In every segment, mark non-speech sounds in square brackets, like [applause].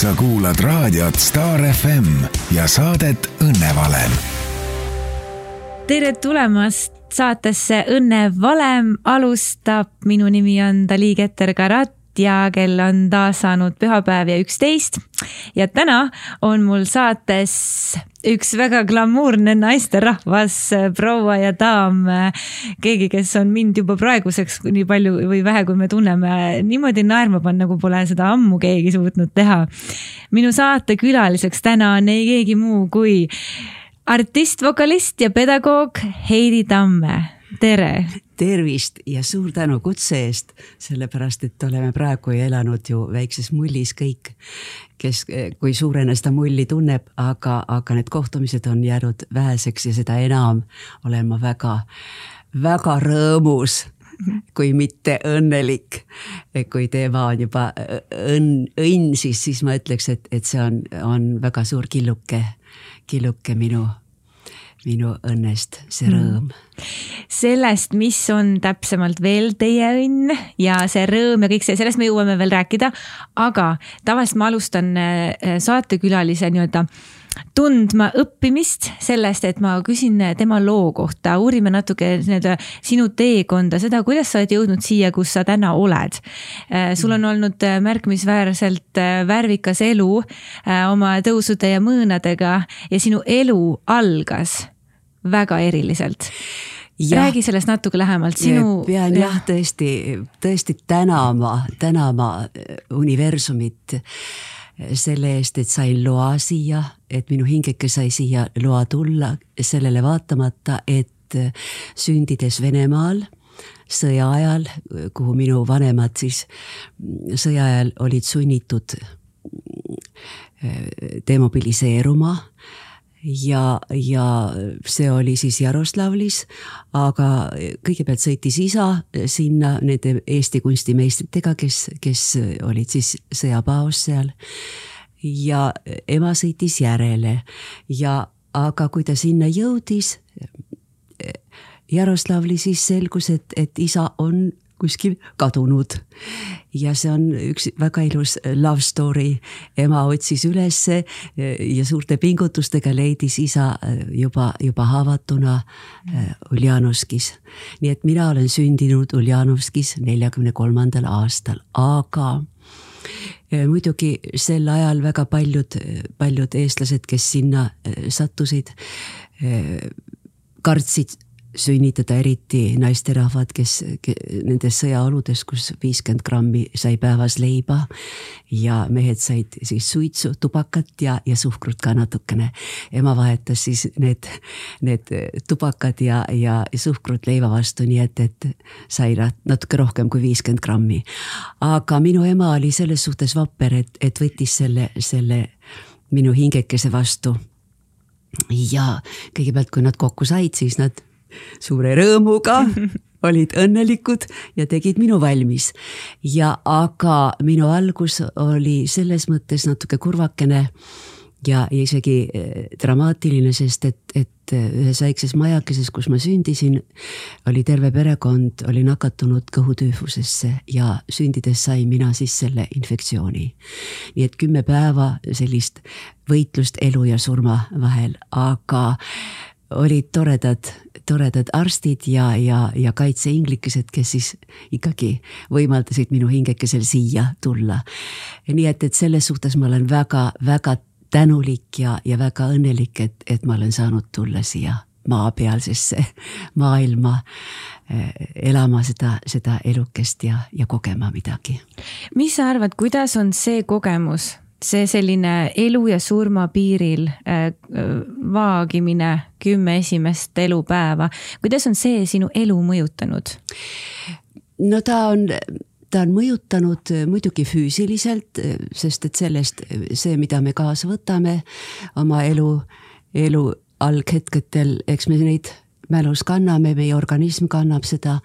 sa kuulad raadiot Star FM ja saadet Õnnevalem. tere tulemast saatesse Õnne valem alustab, minu nimi on Dali Keter-Karat ja kell on taas saanud pühapäev ja üksteist. ja täna on mul saates üks väga glamuurne naisterahvas, proua ja daam. keegi, kes on mind juba praeguseks nii palju või vähe, kui me tunneme, niimoodi naerma panna, nagu pole seda ammu keegi suutnud teha. minu saatekülaliseks täna on ei keegi muu kui artist, vokalist ja pedagoog Heidi Tamme, tere tervist ja suur tänu kutse eest, sellepärast et oleme praegu ju elanud ju väikses mullis kõik, kes, kui suurena seda mulli tunneb, aga, aga need kohtumised on jäänud väheseks ja seda enam olen ma väga, väga rõõmus kui mitte õnnelik. kui teema on juba õnn, õnn, siis, siis ma ütleks, et, et see on, on väga suur killuke, killuke minu minu õnnest see mm. rõõm mm.. Sellest, mis on täpsemalt veel teie õnn ja see rõõm ja kõik see, sellest me jõuame veel rääkida. aga tavaliselt ma alustan äh, saatekülalise nii-öelda tundma õppimist sellest, et ma küsin tema loo kohta, uurime natuke nii-öelda sinu teekonda, seda, kuidas sa oled jõudnud siia, kus sa täna oled. Äh, sul on olnud äh, märkimisväärselt värvikas elu oma tõusude ja mõõnadega ja sinu elu algas väga eriliselt. räägi sellest natuke lähemalt, sinu. pean jah, tõesti, tõesti tänama, tänama äh, universumit äh, selle eest, et sain loa siia, et minu hingeke sai siia loa tulla, sellele vaatamata, et sündides Venemaal sõja ajal, kuhu minu vanemad siis mm, sõja ajal olid sunnitud demobiliseeruma ja, ja see oli siis Jaroslavlis, aga kõigepealt sõitis isa sinna nende Eesti kunstimeistritega, kes, kes olid siis sõjapaos seal. ja ema sõitis järele ja, aga kui ta sinna jõudis, Jaroslavli, siis selgus, et, et isa on kuskil kadunud. ja see on üks väga ilus love story. ema otsis ülesse ja suurte pingutustega leidis isa juba, juba haavatuna äh, Uljanovskis. nii et mina olen sündinud Uljanovskis neljakümne kolmandal aastal, aga äh, muidugi sel ajal väga paljud, paljud eestlased, kes sinna äh, sattusid, kartsid sünnitada eriti naisterahvad, kes, kes nendes sõjaoludes, kus viiskümmend grammi sai päevas leiba ja mehed said siis suitsu, tubakat ja, ja suhkrut ka natukene. ema vahetas siis need, need tubakad ja, ja suhkrut leiva vastu, nii et, et sai natuke rohkem kui viiskümmend grammi. aga minu ema oli selles suhtes vapper, et, et võttis selle, selle minu hingekese vastu ja kõigepealt, kui nad kokku said, siis nad suure rõõmuga [laughs] olid õnnelikud ja tegid minu valmis. ja aga minu algus oli selles mõttes natuke kurvakene ja, ja isegi eh, dramaatiline, sest et, et eh, ühes väikses majakeses, kus ma sündisin, oli terve perekond oli nakatunud kõhutüüfusesse ja sündides sain mina siis selle infektsiooni. nii et kümme päeva sellist võitlust elu ja surma vahel, aga olid toredad, toredad arstid ja, ja, ja kaitseinglikesed, kes siis ikkagi võimaldasid minu hingekesel siia tulla. nii et, et selles suhtes ma olen väga-väga tänulik ja, ja väga õnnelik, et, et ma olen saanud tulla siia maapealsesse maailma eh, elama seda, seda elukest ja, ja kogema midagi. mis sa arvad, kuidas on see kogemus see selline elu ja surma piiril äh, vaagimine kümme esimest elupäeva, kuidas on see sinu elu mõjutanud? no ta on, ta on mõjutanud muidugi füüsiliselt, sest et sellest see, mida me kaasa võtame oma elu, elu alghetkedel, eks me neid mälus kanname, meie organism kannab seda.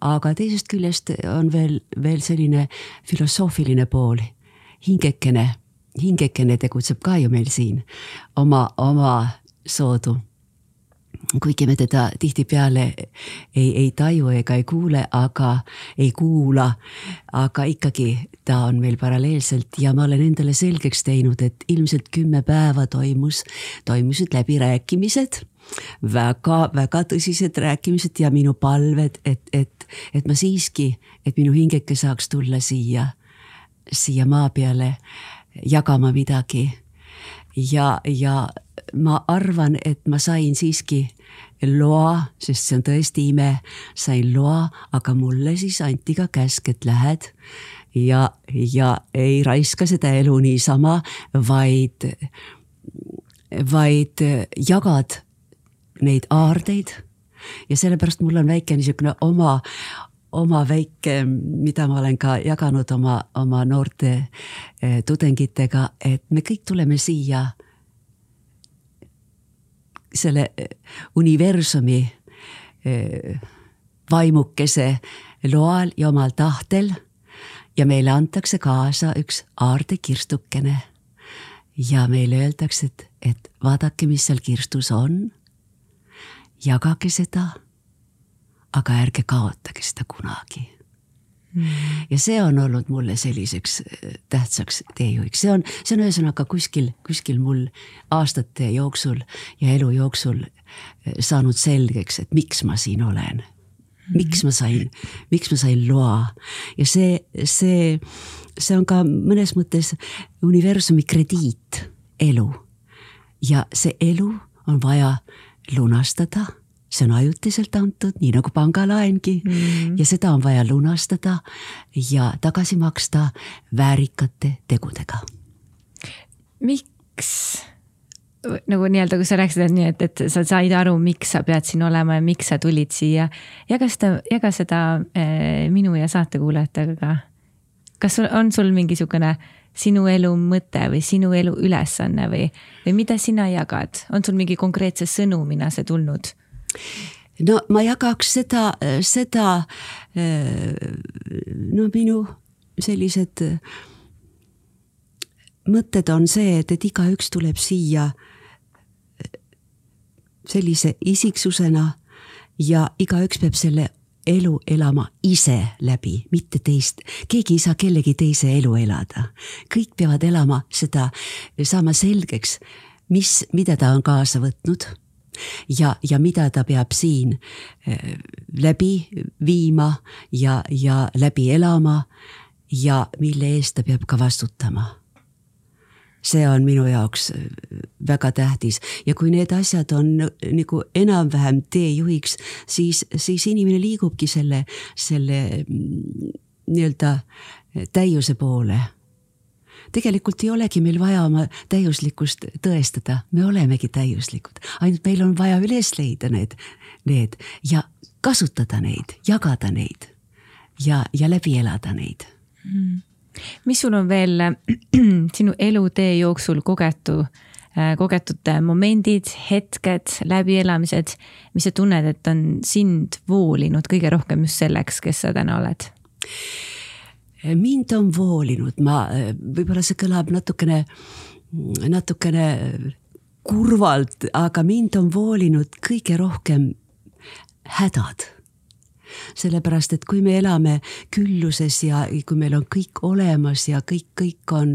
aga teisest küljest on veel, veel selline filosoofiline pool, hingekene hingekene tegutseb ka ju meil siin oma, oma soodu. kuigi me teda tihtipeale ei, ei taju ega ei kuule, aga ei kuula, aga ikkagi ta on meil paralleelselt ja ma olen endale selgeks teinud, et ilmselt kümme päeva toimus, toimusid läbirääkimised. väga-väga tõsised rääkimised ja minu palved, et, et, et ma siiski, et minu hingeke saaks tulla siia, siia maa peale jagama midagi. ja, ja ma arvan, et ma sain siiski loa, sest see on tõesti ime, sain loa, aga mulle siis anti ka käsk, et lähed. Ja, ja ei raiska seda elu niisama, vaid, vaid jagad neid aardeid. Ja sellepärast mul on väike niisugune oma, oma väike, mida ma olen ka jaganud oma, oma noorte eh, tudengitega, et me kõik tuleme siia selle eh, universumi eh, vaimukese loal ja omal tahtel ja meile antakse kaasa üks aardekirstukene. ja meile öeldakse, et, et vaadake, mis seal kirstus on jagage seda, aga ärge kaotage seda kunagi. Mm.. ja see on olnud mulle selliseks äh, tähtsaks teejuhiks, see on, see on ühesõnaga kuskil, kuskil mul aastate jooksul ja elu jooksul äh, saanud selgeks, et miks ma siin olen. miks ma sain, miks ma sain loa. Ja see, see, see on ka mõnes mõttes universumi krediit, elu. ja see elu on vaja lunastada, see on ajutiselt antud, nii nagu pangalaengi mm. ja seda on vaja lunastada ja tagasi maksta väärikate tegudega. miks nagu nii-öelda, kui sa rääkisid, et nii, et, et sa said aru, miks sa pead siin olema ja miks sa tulid siia. jaga seda, jaga seda eh, minu ja saatekuulajatega ka. kas sul on sul mingisugune äh, sinu elu mõte või sinu elu ülesanne või, või mida sina jagad, on sul mingi konkreetse sõnumina see tulnud? No ma jagaks seda, seda no minu sellised mõtted on see, et, et igaüks tuleb siia sellise isiksusena ja igaüks peab selle elu elama ise läbi, mitte teist. keegi ei saa kellegi teise elu elada. kõik peavad elama seda, saama selgeks, mis, mida ta on kaasa võtnud ja, ja mida ta peab siin eh, läbi viima ja, ja läbi elama ja mille eest ta peab ka vastutama. See on minu jaoks äh, väga tähtis. Ja kui need asjad on nagu enam-vähem teejuhiks, siis, siis inimene liigubki selle, selle mm, nii-öelda täiuse poole tegelikult ei olegi meil vaja oma täiuslikkust tõestada, me olemegi täiuslikud, ainult meil on vaja üles leida need, need ja kasutada neid, jagada neid ja, ja läbi elada neid. Mm. Mis sul on veel [clears throat] sinu elutee jooksul kogetu, äh, kogetud momendid, hetked, läbielamised, mis sa tunned, et on sind voolinud kõige rohkem just selleks, kes sa täna oled? Mind on voolinud, ma, võib-olla see kõlab natukene, natukene kurvalt, aga mind on voolinud kõige rohkem hädad sellepärast et kui me elame külluses ja kui meil on kõik olemas ja kõik, kõik on,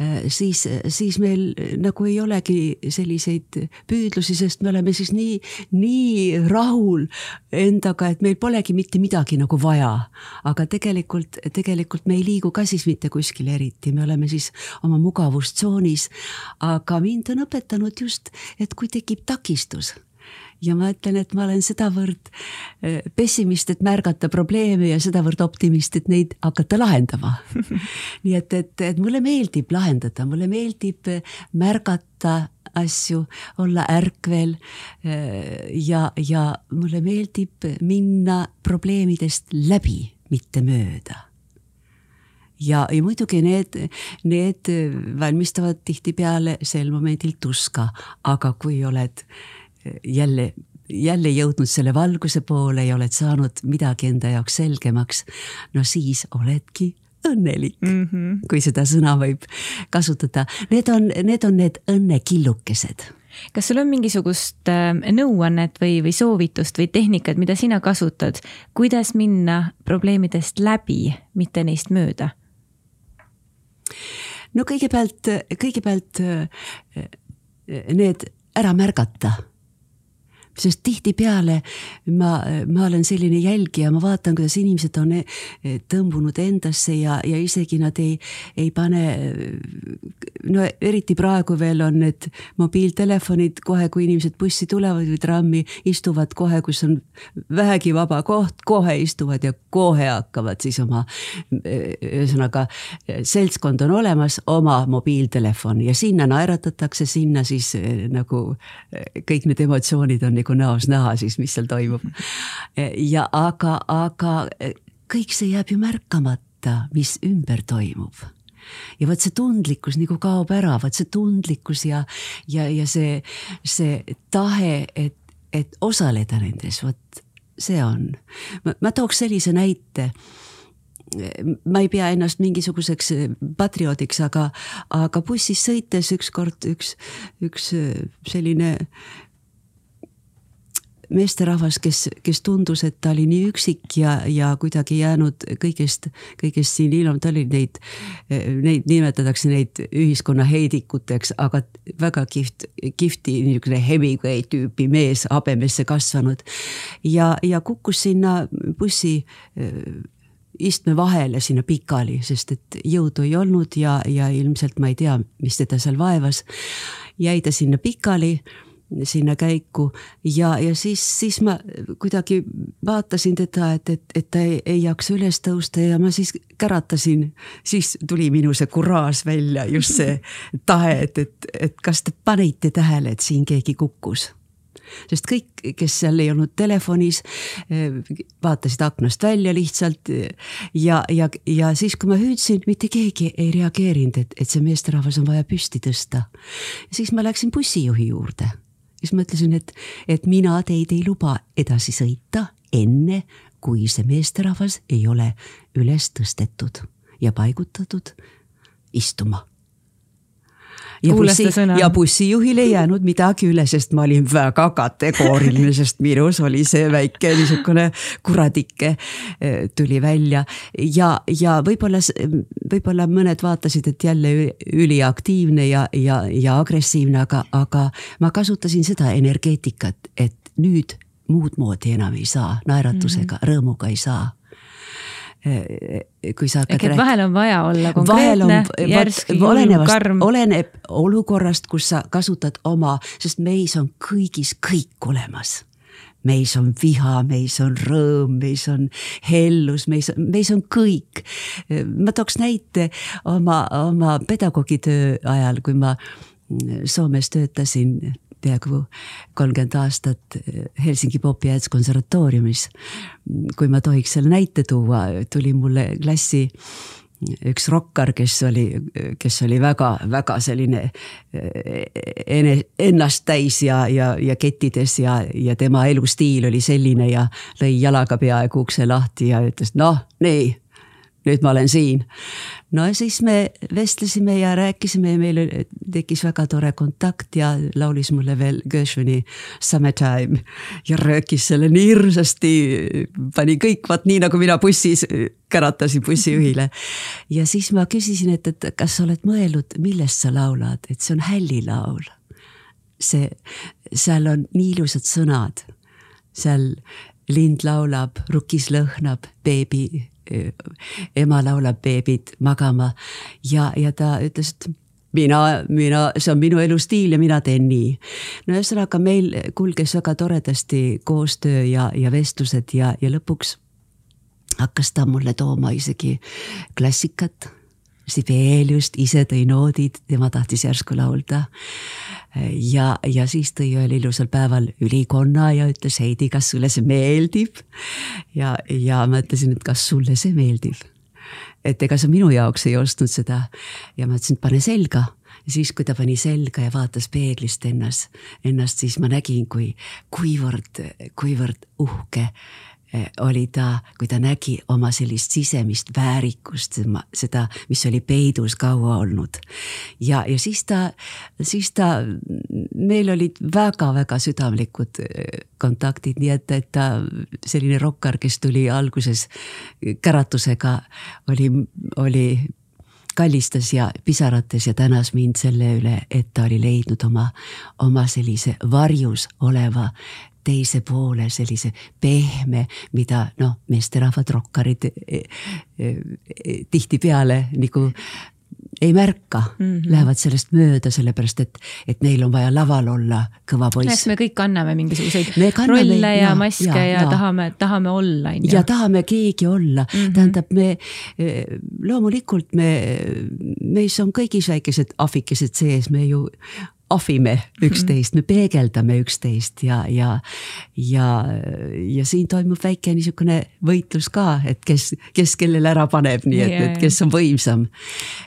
äh, siis, siis meil nagu ei olegi selliseid püüdlusi, sest me oleme siis nii, nii rahul endaga, et meil polegi mitte midagi nagu vaja. aga tegelikult, tegelikult me ei liigu ka siis mitte kuskile eriti, me oleme siis oma mugavustsoonis. aga mind on õpetanud just, et kui tekib takistus ja ma ütlen, et ma olen sedavõrd äh, pessimist, et märgata probleeme ja sedavõrd optimist, et neid hakata lahendama. [laughs] Nii et, et, et mulle meeldib lahendada, mulle meeldib äh, märgata asju, olla ärkvel äh, ja, ja mulle meeldib minna probleemidest läbi, mitte mööda. Ja, ja muidugi need, need valmistavad tihtipeale sel momendil tuska, aga kui oled äh, jälle, jälle jõudnud selle valguse poole ja oled saanud midagi enda jaoks selgemaks, no siis oledki õnnelik mm, -hmm. kui seda sõna võib kasutada. Need on, need on need õnnekillukesed kas sul on mingisugust äh, nõuannet või, või soovitust või tehnikat, mida sina kasutad, kuidas minna probleemidest läbi, mitte neist mööda? no kõigepealt, kõigepealt need ära märgata sest tihtipeale ma, ma olen selline jälgija, ma vaatan, kuidas inimesed on eh, tõmbunud endasse ja, ja isegi nad ei, ei pane. no eriti praegu veel on need mobiiltelefonid kohe, kui inimesed bussi tulevad või trammi, istuvad kohe, kus on vähegi vaba koht, kohe istuvad ja kohe hakkavad siis oma. ühesõnaga seltskond on olemas, oma mobiiltelefon ja sinna naeratatakse, sinna siis eh, nagu eh, kõik need emotsioonid on nagu näost näha siis, mis seal toimub. ja aga, aga kõik see jääb ju märkamata, mis ümber toimub ja vot see tundlikkus nagu kaob ära, vot see tundlikkus ja, ja, ja see, see tahe, et, et osaleda nendes, vot see on. ma tooks sellise näite ma ei pea ennast mingisuguseks patrioodiks, aga, aga bussis sõites ükskord üks, üks selline meesterahvas, kes, kes tundus, et ta oli nii üksik ja, ja kuidagi jäänud kõigest, kõigest siin ilma, ta oli neid, neid nimetatakse neid ühiskonna heidikuteks, aga väga kihvt, kihvti niisugune Hemingway tüüpi mees, habemesse kasvanud. ja, ja kukkus sinna bussi istme vahele sinna pikali, sest et jõudu ei olnud ja, ja ilmselt ma ei tea, mis teda seal vaevas. jäi ta sinna pikali sinna käiku. Ja, ja siis, siis ma kuidagi vaatasin teda, et, et, et ta ei, ei jaksa üles tõusta ja ma siis käratasin, siis tuli minu see kuraaž välja, just see [laughs] tahe, et, et, et kas te panite tähele, et siin keegi kukkus. Sest kõik, kes seal ei olnud telefonis, vaatasid aknast välja lihtsalt. Ja, ja, ja siis, kui ma hüüdsin, mitte keegi ei reageerinud, et, et see meesterahvas on vaja püsti tõsta. siis ma läksin bussijuhi juurde siis ma ütlesin, et, et mina teid ei luba edasi sõita enne, kui see meesterahvas ei ole üles tõstetud ja paigutatud istuma ja bussi, ja bussijuhil ei jäänud midagi üle, sest ma olin väga kategooriline, sest minus oli see väike niisugune kuradike eh, tuli välja. ja, ja võib-olla, võib-olla mõned vaatasid, et jälle üliaktiivne ja, ja, ja agressiivne, aga, aga ma kasutasin seda energeetikat, et nüüd muud moodi enam ei saa, naeratusega mm, -hmm. rõõmuga ei saa kui sa hakkad rääkima. vahel on vaja olla konkreetne, järsk, karm. oleneb olukorrast, kus sa kasutad oma, sest meis on kõigis kõik olemas meis on viha, meis on rõõm, meis on hellus, meis, meis on kõik. ma tooks näite oma, oma pedagoogitöö ajal, kui ma Soomes töötasin peaaegu kolmkümmend aastat Helsingi Popi Jäätskonservatooriumis. kui ma tohiks selle näite tuua, tuli mulle klassi üks rokkar, kes oli, kes oli väga-väga selline ene, ennast täis ja, ja, ja kettides ja, ja tema elustiil oli selline ja lõi jalaga peaaegu ukse lahti ja ütles noh, nii nüüd ma olen siin. no siis me vestlesime ja rääkisime ja meil tekkis väga tore kontakt ja laulis mulle veel Gershwini Summertime ja röökis selle nii hirmsasti, pani kõik vaat nii nagu mina bussis käratasin bussijuhile. ja siis ma küsisin, et, et kas sa oled mõelnud, millest sa laulad, et see on hällilaul. see, seal on nii ilusad sõnad, seal lind laulab, rukis lõhnab, beebi ema laulab beebid magama ja, ja ta ütles, et mina, mina, see on minu elustiil ja mina teen nii. no ühesõnaga meil kulges väga toredasti koostöö ja, ja vestlused ja, ja lõpuks hakkas ta mulle tooma isegi klassikat. Sibeliust ise tõi noodid, tema tahtis järsku laulda ja, ja siis tõi ühel ilusal päeval ülikonna ja ütles, Heidi, kas sulle see meeldib? ja, ja ma ütlesin, et kas sulle see meeldib? et ega sa minu jaoks ei ostnud seda ja ma ütlesin, et pane selga ja siis, kui ta pani selga ja vaatas peeglist ennast, ennast, siis ma nägin, kui, kuivõrd, kuivõrd uhke oli ta, kui ta nägi oma sellist sisemist väärikust, seda, mis oli peidus kaua olnud. ja, ja siis ta, siis ta, meil olid väga-väga südamlikud eh, kontaktid, nii et, et ta selline rokkar, kes tuli alguses käratusega, oli, oli kallistas ja pisarates ja tänas mind selle üle, et ta oli leidnud oma, oma sellise varjus oleva teise poole sellise pehme, mida noh, meesterahvad, rokkarid eh, eh, tihtipeale nagu ei märka mm, -hmm. lähevad sellest mööda, sellepärast et, et neil on vaja laval olla kõva poiss. eks me kõik kanname mingisuguseid kanname, rolle ja, ja maske ja, ja, ja tahame, tahame olla, on ju. ja tahame keegi olla mm, -hmm. tähendab, me loomulikult me, meis on kõigis väikesed ahvikesed sees, me ju ahvime üksteist, me peegeldame üksteist ja, ja, ja, ja siin toimub väike niisugune võitlus ka, et kes, kes kellele ära paneb, nii et, et kes on võimsam.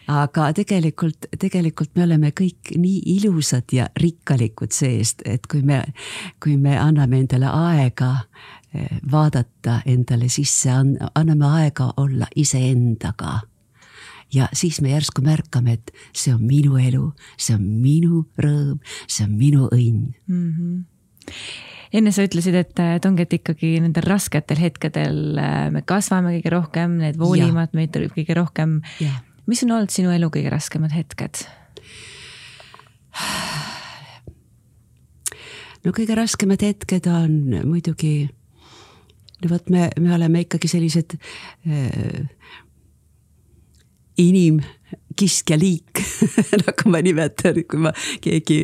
aga tegelikult, tegelikult me oleme kõik nii ilusad ja rikkalikud seest, et kui me, kui me anname endale aega eh, vaadata endale sisse, anname aega olla iseendaga ja siis me järsku märkame, et see on minu elu, see on minu rõõm, see on minu õnn mm. -hmm. enne sa ütlesid, et, et ongi, et ikkagi nendel rasketel hetkedel äh, me kasvame kõige rohkem, need voolimad meid kõige rohkem. mis on olnud sinu elu kõige raskemad hetked? no kõige raskemad hetked on muidugi, no vot, me, me oleme ikkagi sellised äh, inimkiskjaliik [laughs] nagu ma nimetan, kui ma keegi,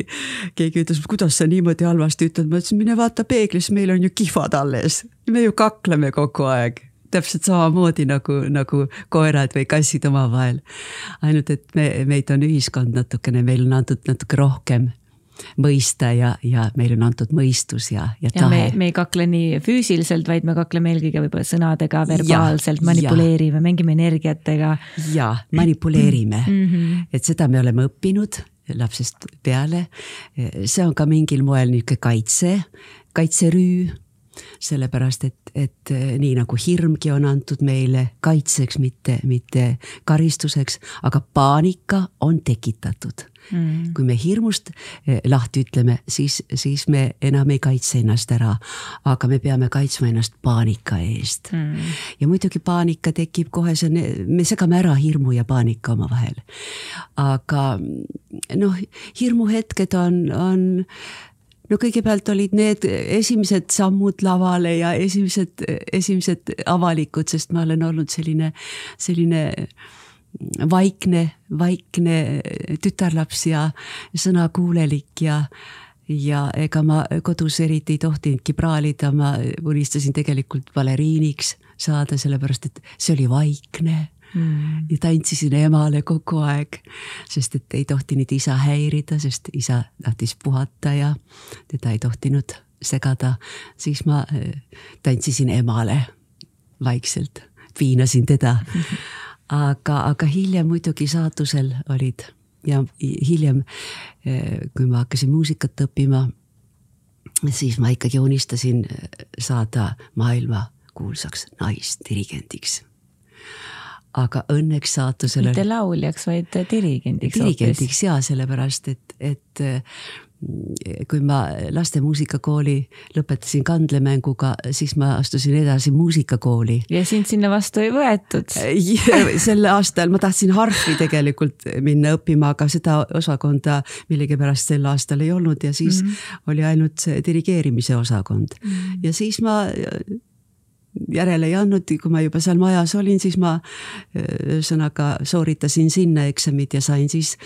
keegi ütles, kuidas sa niimoodi halvasti ütled, ma ütlesin, mine vaata peeglisse, meil on ju kihvad alles. me ju kakleme kogu aeg täpselt samamoodi nagu, nagu koerad või kassid omavahel. ainult, et me, meid on ühiskond natukene, meil on antud natuke rohkem mõista ja, ja meile on antud mõistus ja, ja tahe. me, me ei kakle nii füüsiliselt, vaid me kakleme eelkõige võib-olla sõnadega, verbaalselt, manipuleerime, mängime energiatega. ja manipuleerime [clears throat] mm, -hmm. et seda me oleme õppinud lapsest peale. see on ka mingil moel niisugune kaitse, kaitserüü sellepärast et, et nii nagu hirmgi on antud meile kaitseks, mitte, mitte karistuseks, aga paanika on tekitatud mm.. kui me hirmust eh, lahti ütleme, siis, siis me enam ei kaitse ennast ära, aga me peame kaitsma ennast paanika eest. Mm.. ja muidugi paanika tekib kohe, see on, me segame ära hirmu ja paanika omavahel. aga noh, hirmuhetked on, on no kõigepealt olid need esimesed sammud lavale ja esimesed, esimesed avalikud, sest ma olen olnud selline, selline vaikne, vaikne tütarlaps ja sõnakuulelik ja ja ega ma kodus eriti ei tohtinudki praalida, ma unistasin tegelikult baleriiniks saada, sellepärast et see oli vaikne mm.. ja tantsisin emale kogu aeg, sest et ei tohtinud isa häirida, sest isa tahtis puhata ja teda ei tohtinud segada. siis ma eh, tantsisin emale vaikselt, piinasin teda mm. [laughs] -hmm aga, aga hiljem muidugi saatusel olid ja hiljem, eh, kui ma hakkasin muusikat õppima, siis ma ikkagi unistasin eh, saada maailmakuulsaks naisdirigendiks aga õnneks saatusel. mitte lauljaks, vaid dirigendiks. dirigendiks ja sellepärast, et, et kui ma laste muusikakooli lõpetasin kandlemänguga, siis ma astusin edasi muusikakooli. ja sind sinna vastu ei võetud [laughs] sel aastal ma tahtsin harfi tegelikult minna õppima, aga seda osakonda millegipärast sel aastal ei olnud ja siis mm -hmm. oli ainult see dirigeerimise osakond mm. -hmm. ja siis ma järele ei andnud, kui ma juba seal majas olin, siis ma ühesõnaga sooritasin sinna eksamid ja sain siis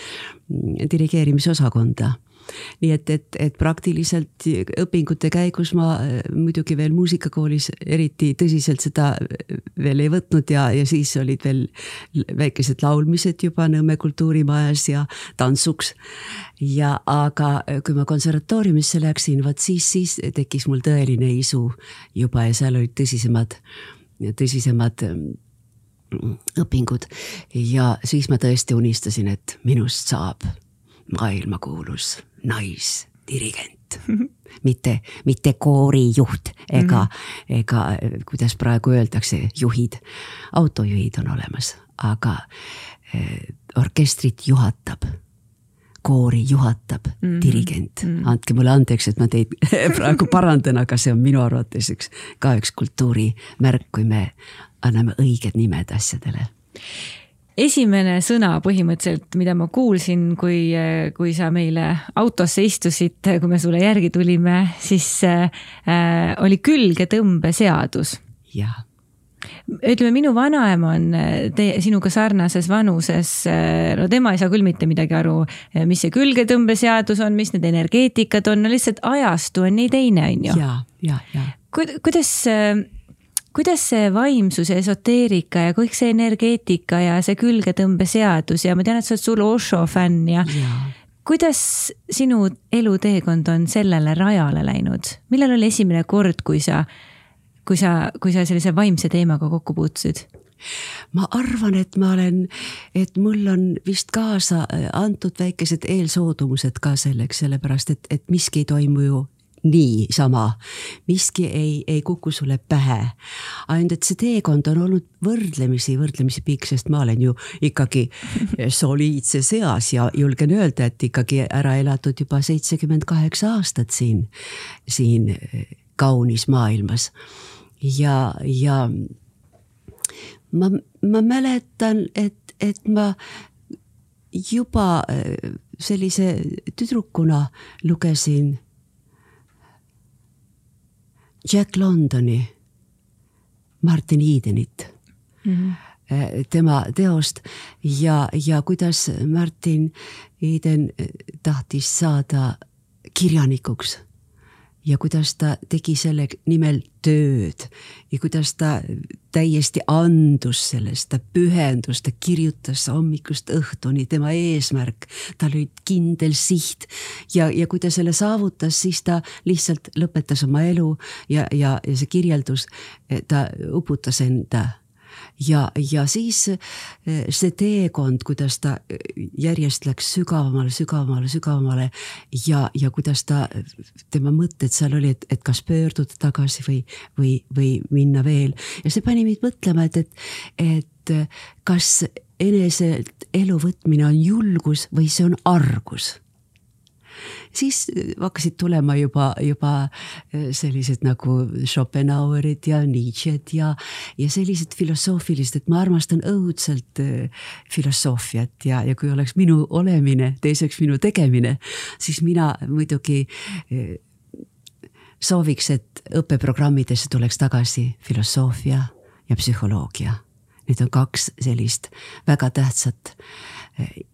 mm, dirigeerimise osakonda nii et, et, et praktiliselt õpingute käigus ma äh, muidugi veel muusikakoolis eriti tõsiselt seda äh, veel ei võtnud ja, ja siis olid veel väikesed laulmised juba Nõmme kultuurimajas ja tantsuks. ja aga äh, kui ma konservatooriumisse läksin, vot siis, siis tekkis mul tõeline isu juba ja seal olid tõsisemad, tõsisemad õpingud ja siis ma tõesti unistasin, et minust saab maailmakuulus naisdirigent mitte, mitte koorijuht ega mm, -hmm. ega kuidas praegu öeldakse, juhid, autojuhid on olemas, aga eh, orkestrit juhatab koori juhatab mm -hmm. dirigent mm. -hmm. andke mulle andeks, et ma teid [laughs] praegu parandan, aga see on minu arvates üks, ka üks kultuurimärk, kui me anname õiged nimed asjadele esimene sõna põhimõtteliselt, mida ma kuulsin, kui, kui sa meile autosse istusid, kui me sulle järgi tulime, siis äh, oli külgetõmbeseadus. jah ütleme, minu vanaema on teie, sinuga sarnases vanuses. no tema ei saa küll mitte midagi aru, mis see külgetõmbeseadus on, mis need energeetikad on, no lihtsalt ajastu on nii teine, on ju. ja, ja, ja. kuidas kuidas see vaimsus ja esoteerika ja kõik see energeetika ja see külgetõmbeseadus ja ma tean, et sa oled suur Osho fänn ja, ja kuidas sinu eluteekond on sellele rajale läinud, millal oli esimene kord, kui sa, kui sa, kui sa sellise vaimse teemaga kokku puutusid? ma arvan, et ma olen, et mul on vist kaasa antud väikesed eelsoodumused ka selleks, sellepärast et, et miski ei toimu ju niisama. miski ei, ei kuku sulle pähe. ainult, et see teekond on olnud võrdlemisi, võrdlemisi pikk, sest ma olen ju ikkagi soliidses eas ja julgen öelda, et ikkagi ära elatud juba seitsekümmend kaheksa aastat siin, siin kaunis maailmas. ja, ja ma, ma mäletan, et, et ma juba sellise tüdrukuna lugesin Jack Londoni, Martin Edenit mm, -hmm. tema teost ja, ja kuidas Martin Eden tahtis saada kirjanikuks ja kuidas ta tegi selle nimel tööd. Ja kuidas ta täiesti andus sellest, ta pühendus, ta kirjutas hommikust õhtuni, tema eesmärk, tal oli kindel siht. Ja, ja kui ta selle saavutas, siis ta lihtsalt lõpetas oma elu ja, ja, ja see kirjeldus, ta uputas enda ja, ja siis eh, see teekond, kuidas ta eh, järjest läks sügavamale, sügavamale, sügavamale ja, ja kuidas ta, tema mõtted seal oli, et, et kas pöörduda tagasi või, või, või minna veel. Ja see pani mind mõtlema, et, et, et kas eneselt elu võtmine on julgus või see on argus siis hakkasid tulema juba, juba äh, sellised nagu Schopenhauerid ja Nietzsche'd ja, ja sellised filosoofilised, et ma armastan õudselt äh, filosoofiat ja, ja kui oleks minu olemine, teiseks minu tegemine, siis mina muidugi äh, sooviks, et õppeprogrammidesse tuleks tagasi filosoofia ja psühholoogia. Need on kaks sellist väga tähtsat,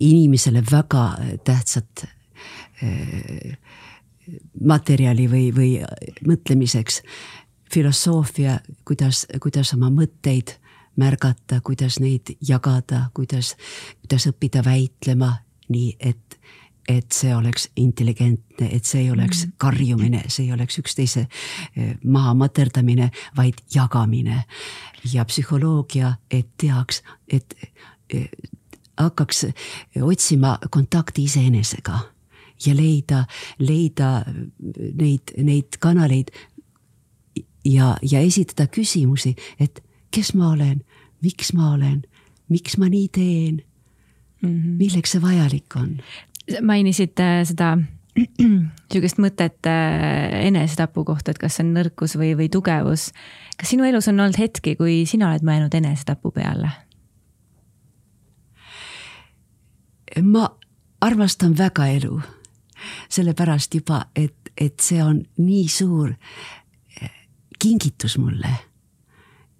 inimesele väga tähtsat materjali või, või mõtlemiseks. filosoofia, kuidas, kuidas oma mõtteid märgata, kuidas neid jagada, kuidas, kuidas õppida väitlema nii, et, et see oleks intelligentne, et see ei oleks mm. karjumine, see ei oleks üksteise eh, maha materdamine, vaid jagamine. ja psühholoogia, et teaks, et eh, hakkaks otsima kontakti iseenesega ja leida, leida neid, neid kanaleid ja, ja esitada küsimusi, et kes ma olen, miks ma olen, miks ma nii teen mm, -hmm. milleks see vajalik on? mainisid äh, seda [clears throat] sihukest mõtet äh, enesetapu kohta, et kas see on nõrkus või, või tugevus. kas sinu elus on olnud hetki, kui sina oled mõelnud enesetapu peale? ma armastan väga elu sellepärast juba, et, et see on nii suur eh, kingitus mulle.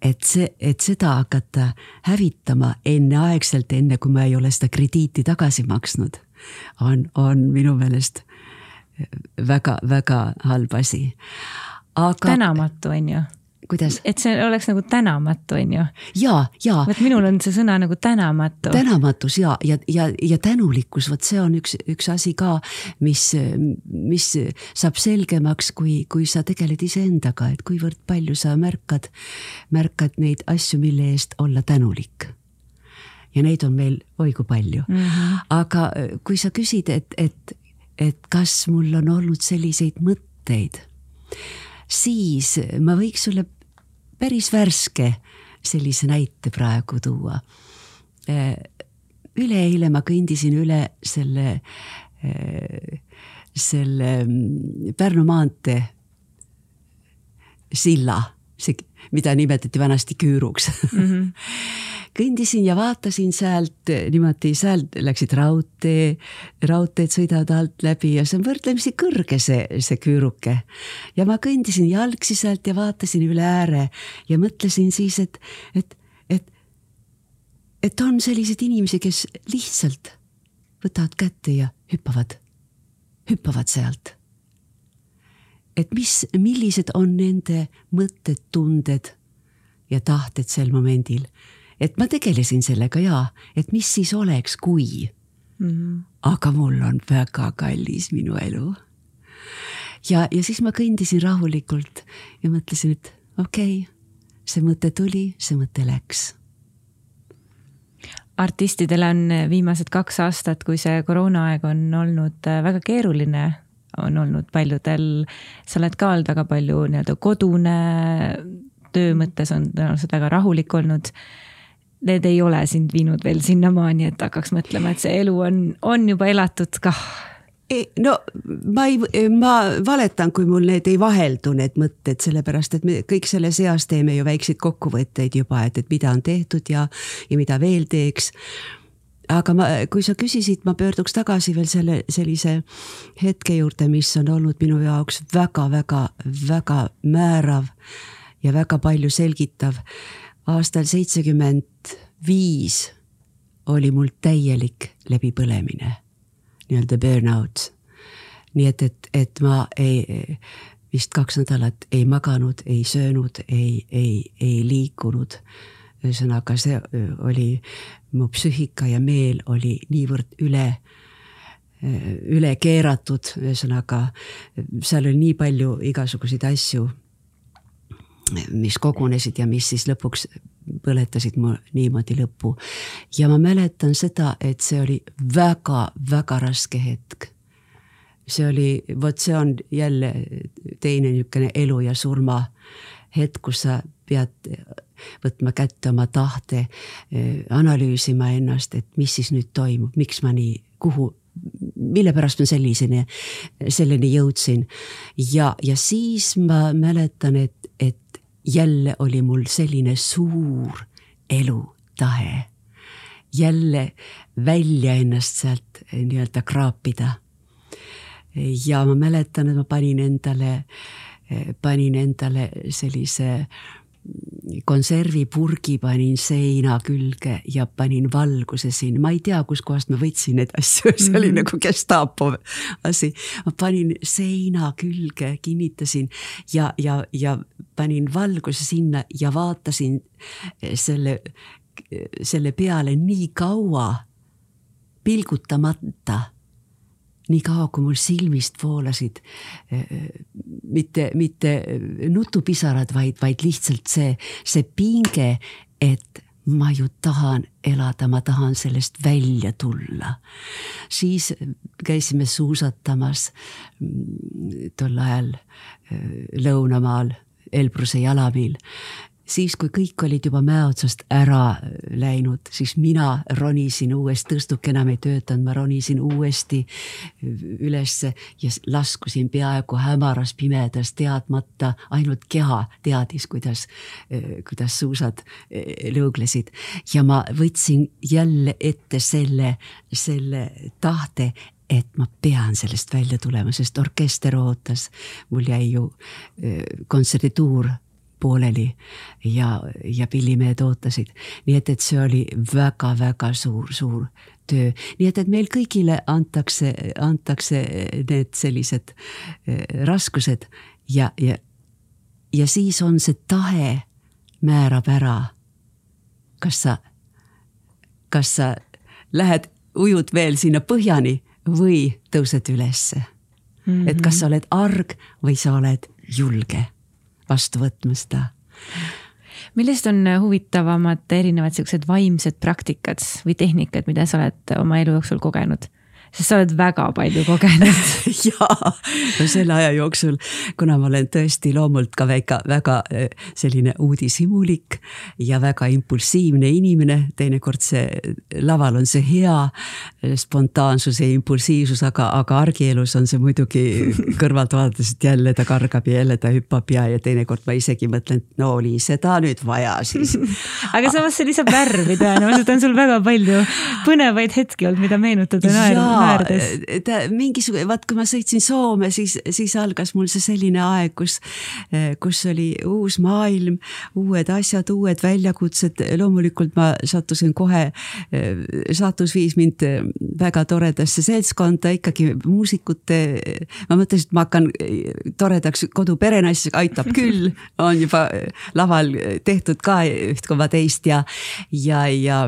et see, et seda hakata hävitama enneaegselt, enne kui ma ei ole seda krediiti tagasi maksnud, on, on minu meelest väga-väga eh, halb asi. aga. tänamatu on ju kuidas? et see oleks nagu tänamatu, on ju. ja, ja. vot minul on see sõna nagu tänamatu. tänamatus ja, ja, ja, ja tänulikkus, vot see on üks, üks asi ka, mis, mis saab selgemaks, kui, kui sa tegeled iseendaga, et kuivõrd palju sa märkad, märkad neid asju, mille eest olla tänulik ja neid on meil oi kui palju mm. -hmm. aga kui sa küsid, et, et, et kas mul on olnud selliseid mõtteid, siis ma võiks sulle päris värske sellise näite praegu tuua. Üleeile ma kõndisin üle selle, selle Pärnu maantee silla, see mida nimetati vanasti küüruks mm. -hmm. [laughs] kõndisin ja vaatasin sealt niimoodi, sealt läksid raudtee, raudteed sõidavad alt läbi ja see on võrdlemisi kõrge, see, see küüruke. ja ma kõndisin jalgsi sealt ja vaatasin üle ääre ja mõtlesin siis, et, et, et, et on selliseid inimesi, kes lihtsalt võtavad kätte ja hüppavad, hüppavad sealt et mis, millised on nende mõtted, tunded ja tahted sel momendil. et ma tegelesin sellega ja, et mis siis oleks, kui mm. -hmm. aga mul on väga kallis minu elu. ja, ja siis ma kõndisin rahulikult ja mõtlesin, et okei okay,, see mõte tuli, see mõte läks artistidel on viimased kaks aastat, kui see koroonaaeg on olnud väga keeruline on olnud paljudel, sa oled ka olnud väga palju nii-öelda kodune, töö mõttes on tõenäoliselt väga rahulik olnud. Need ei ole sind viinud veel sinnamaani, et hakkaks mõtlema, et see elu on, on juba elatud kah no ma ei, ma valetan, kui mul need ei vaheldu, need mõtted, sellepärast et me kõik selles eas teeme ju väikseid kokkuvõtteid juba, et, et mida on tehtud ja, ja mida veel teeks aga ma, kui sa küsisid, ma pöörduks tagasi veel selle sellise hetke juurde, mis on olnud minu jaoks väga-väga-väga määrav ja väga palju selgitav. aastal seitsekümmend viis oli mul täielik läbipõlemine, nii-öelda burnout. nii et, et, et ma ei, vist kaks nädalat ei maganud, ei söönud, ei, ei, ei liikunud ühesõnaga, see oli, mu psüühika ja meel oli niivõrd üle, üle keeratud, ühesõnaga seal oli nii palju igasuguseid asju, mis kogunesid ja mis siis lõpuks põletasid mu niimoodi lõppu. ja ma mäletan seda, et see oli väga-väga raske hetk see oli, vot see on jälle teine niisugune elu ja surma hetk, kus sa pead võtma kätte oma tahte, eh, analüüsima ennast, et mis siis nüüd toimub, miks ma nii, kuhu, mille pärast ma selliseni, selleni jõudsin. ja, ja siis ma mäletan, et, et jälle oli mul selline suur elutahe. jälle välja ennast sealt nii-öelda kraapida. ja ma mäletan, et ma panin endale, panin endale sellise konservipurgi panin seina külge ja panin valguse sinna, ma ei tea, kuskohast ma võtsin neid asju, [laughs] see oli mm. nagu Gestapo asi. ma panin seina külge, kinnitasin ja, ja, ja panin valguse sinna ja vaatasin selle, selle peale nii kaua pilgutamata niikaua kui mul silmist voolasid mitte, mitte nutupisarad, vaid, vaid lihtsalt see, see pinge, et ma ju tahan elada, ma tahan sellest välja tulla. siis käisime suusatamas mm, tol ajal lõunamaal Elbruse jalamil siis, kui kõik olid juba mäe otsast ära läinud, siis mina ronisin uuesti, tõstuk enam ei töötanud, ma ronisin uuesti ülesse ja laskusin peaaegu hämaras pimedas, teadmata, ainult keha teadis, kuidas, kuidas suusad lõuglesid. ja ma võtsin jälle ette selle, selle tahte, et ma pean sellest välja tulema, sest orkester ootas, mul jäi ju kontserdituur pooleli ja, ja pillimehed ootasid. nii et, et see oli väga-väga suur-suur töö, nii et, et meil kõigile antakse, antakse need sellised eh, raskused ja, ja, ja siis on see tahe määrab ära, kas sa, kas sa lähed, ujud veel sinna põhjani või tõused ülesse mm. -hmm. et kas sa oled arg või sa oled julge vastu võtma seda. millised on huvitavamad erinevad siuksed vaimsed praktikad või tehnikad, mida sa oled oma elu jooksul kogenud? Sest sa oled väga palju kogenud. [laughs] Jaa, no selle aja jooksul, kuna ma olen tõesti loomult ka väike, väga eh, selline uudishimulik ja väga impulsiivne inimene, teinekord see laval on see hea eh, spontaansus ja impulsiivsus, aga, aga argielus on see muidugi [laughs] kõrvalt vaadates, et jälle ta kargab ja jälle ta hüppab ja, ja teinekord ma isegi mõtlen, et no oli seda nüüd vaja siis. [laughs] Aga samas see lisab värvi tõenäoliselt on sul väga palju põnevaid hetki olnud, mida meenutada naerdes. ta mingisugune, vaat kui ma sõitsin Soome, siis, siis algas mul see selline aeg, kus, kus oli uus maailm, uued asjad, uued väljakutsed. loomulikult ma sattusin kohe, saatus viis mind väga toredasse seltskonda, ikkagi muusikute. ma mõtlesin, et ma hakkan toredaks kodu perenaiseks, aitab küll, [laughs] on juba laval tehtud ka üht koma teist ja, ja, ja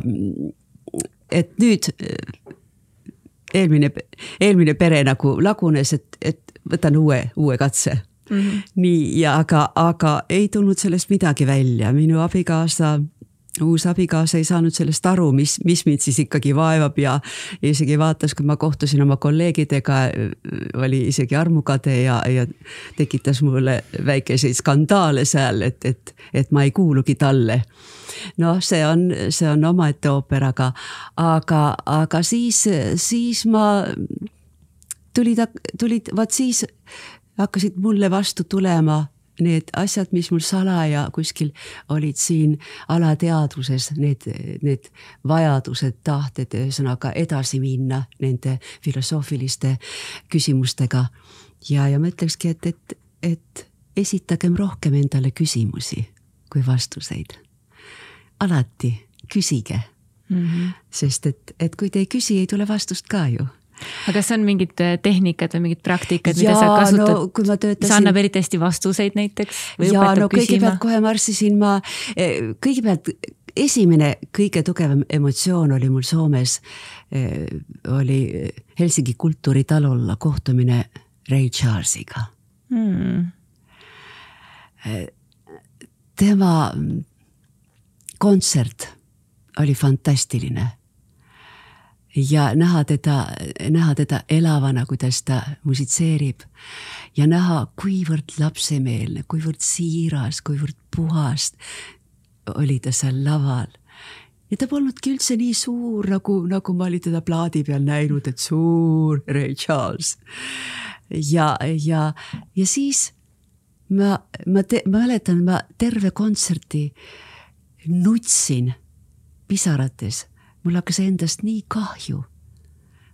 et nüüd eelmine, eelmine pere nagu lagunes, et, et võtan uue, uue katse mm. -hmm. nii, ja aga, aga ei tulnud sellest midagi välja, minu abikaasa uus abikaasa ei saanud sellest aru, mis, mis mind siis ikkagi vaevab ja isegi vaatas, kui ma kohtusin oma kolleegidega, oli isegi armukade ja, ja tekitas mulle väikeseid skandaale seal, et, et, et ma ei kuulugi talle. noh, see on, see on omaette ooper, aga, aga, aga siis, siis ma tulid, tulid, vaat siis hakkasid mulle vastu tulema need asjad, mis mul salaja kuskil olid siin alateadvuses, need, need vajadused, tahted, ühesõnaga edasi minna nende filosoofiliste küsimustega. ja, ja ma ütlekski, et, et, et esitagem rohkem endale küsimusi kui vastuseid. alati küsige mm. -hmm. sest et, et kui te ei küsi, ei tule vastust ka ju aga kas on mingid äh, tehnikad või mingid praktikad, mida sa kasutad no,, töötasin... mis annab eriti hästi vastuseid näiteks? ja no kõigepealt kohe marssisin ma, eh, kõigepealt esimene kõige tugevam emotsioon oli mul Soomes, eh, oli Helsingi kultuuritalul kohtumine Ray Charlesiga. Hmm.. Eh, tema kontsert oli fantastiline ja näha teda, näha teda elavana, kuidas ta musitseerib ja näha, kuivõrd lapsemeelne, kuivõrd siiras, kuivõrd puhas oli ta seal laval. ja ta polnudki üldse nii suur, nagu, nagu ma olin teda plaadi peal näinud, et suur Ray Charles. ja, ja, ja siis ma, ma te, mäletan, ma terve kontserti nutsin pisarates mul hakkas endast nii kahju.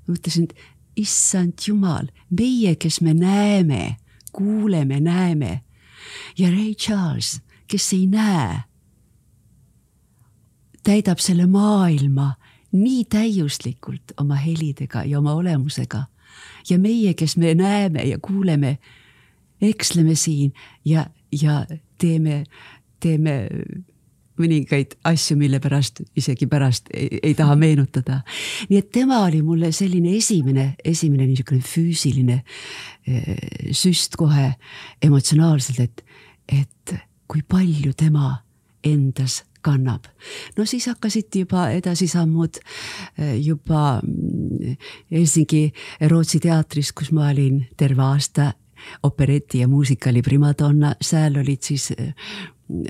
mõtlesin, et issand jumal, meie, kes me näeme, kuuleme, näeme ja Ray Charles, kes ei näe, täidab selle maailma nii täiuslikult oma helidega ja oma olemusega. ja meie, kes me näeme ja kuuleme, eksleme siin ja, ja teeme, teeme mõningaid asju, mille pärast isegi pärast ei, ei taha meenutada. nii et tema oli mulle selline esimene, esimene niisugune füüsiline eh, süst kohe emotsionaalselt, et, et kui palju tema endas kannab. no siis hakkasid juba edasisammud eh, juba mm, Helsingi Rootsi teatris, kus ma olin terve aasta opereti ja muusikali primadonna, seal olid siis, eh,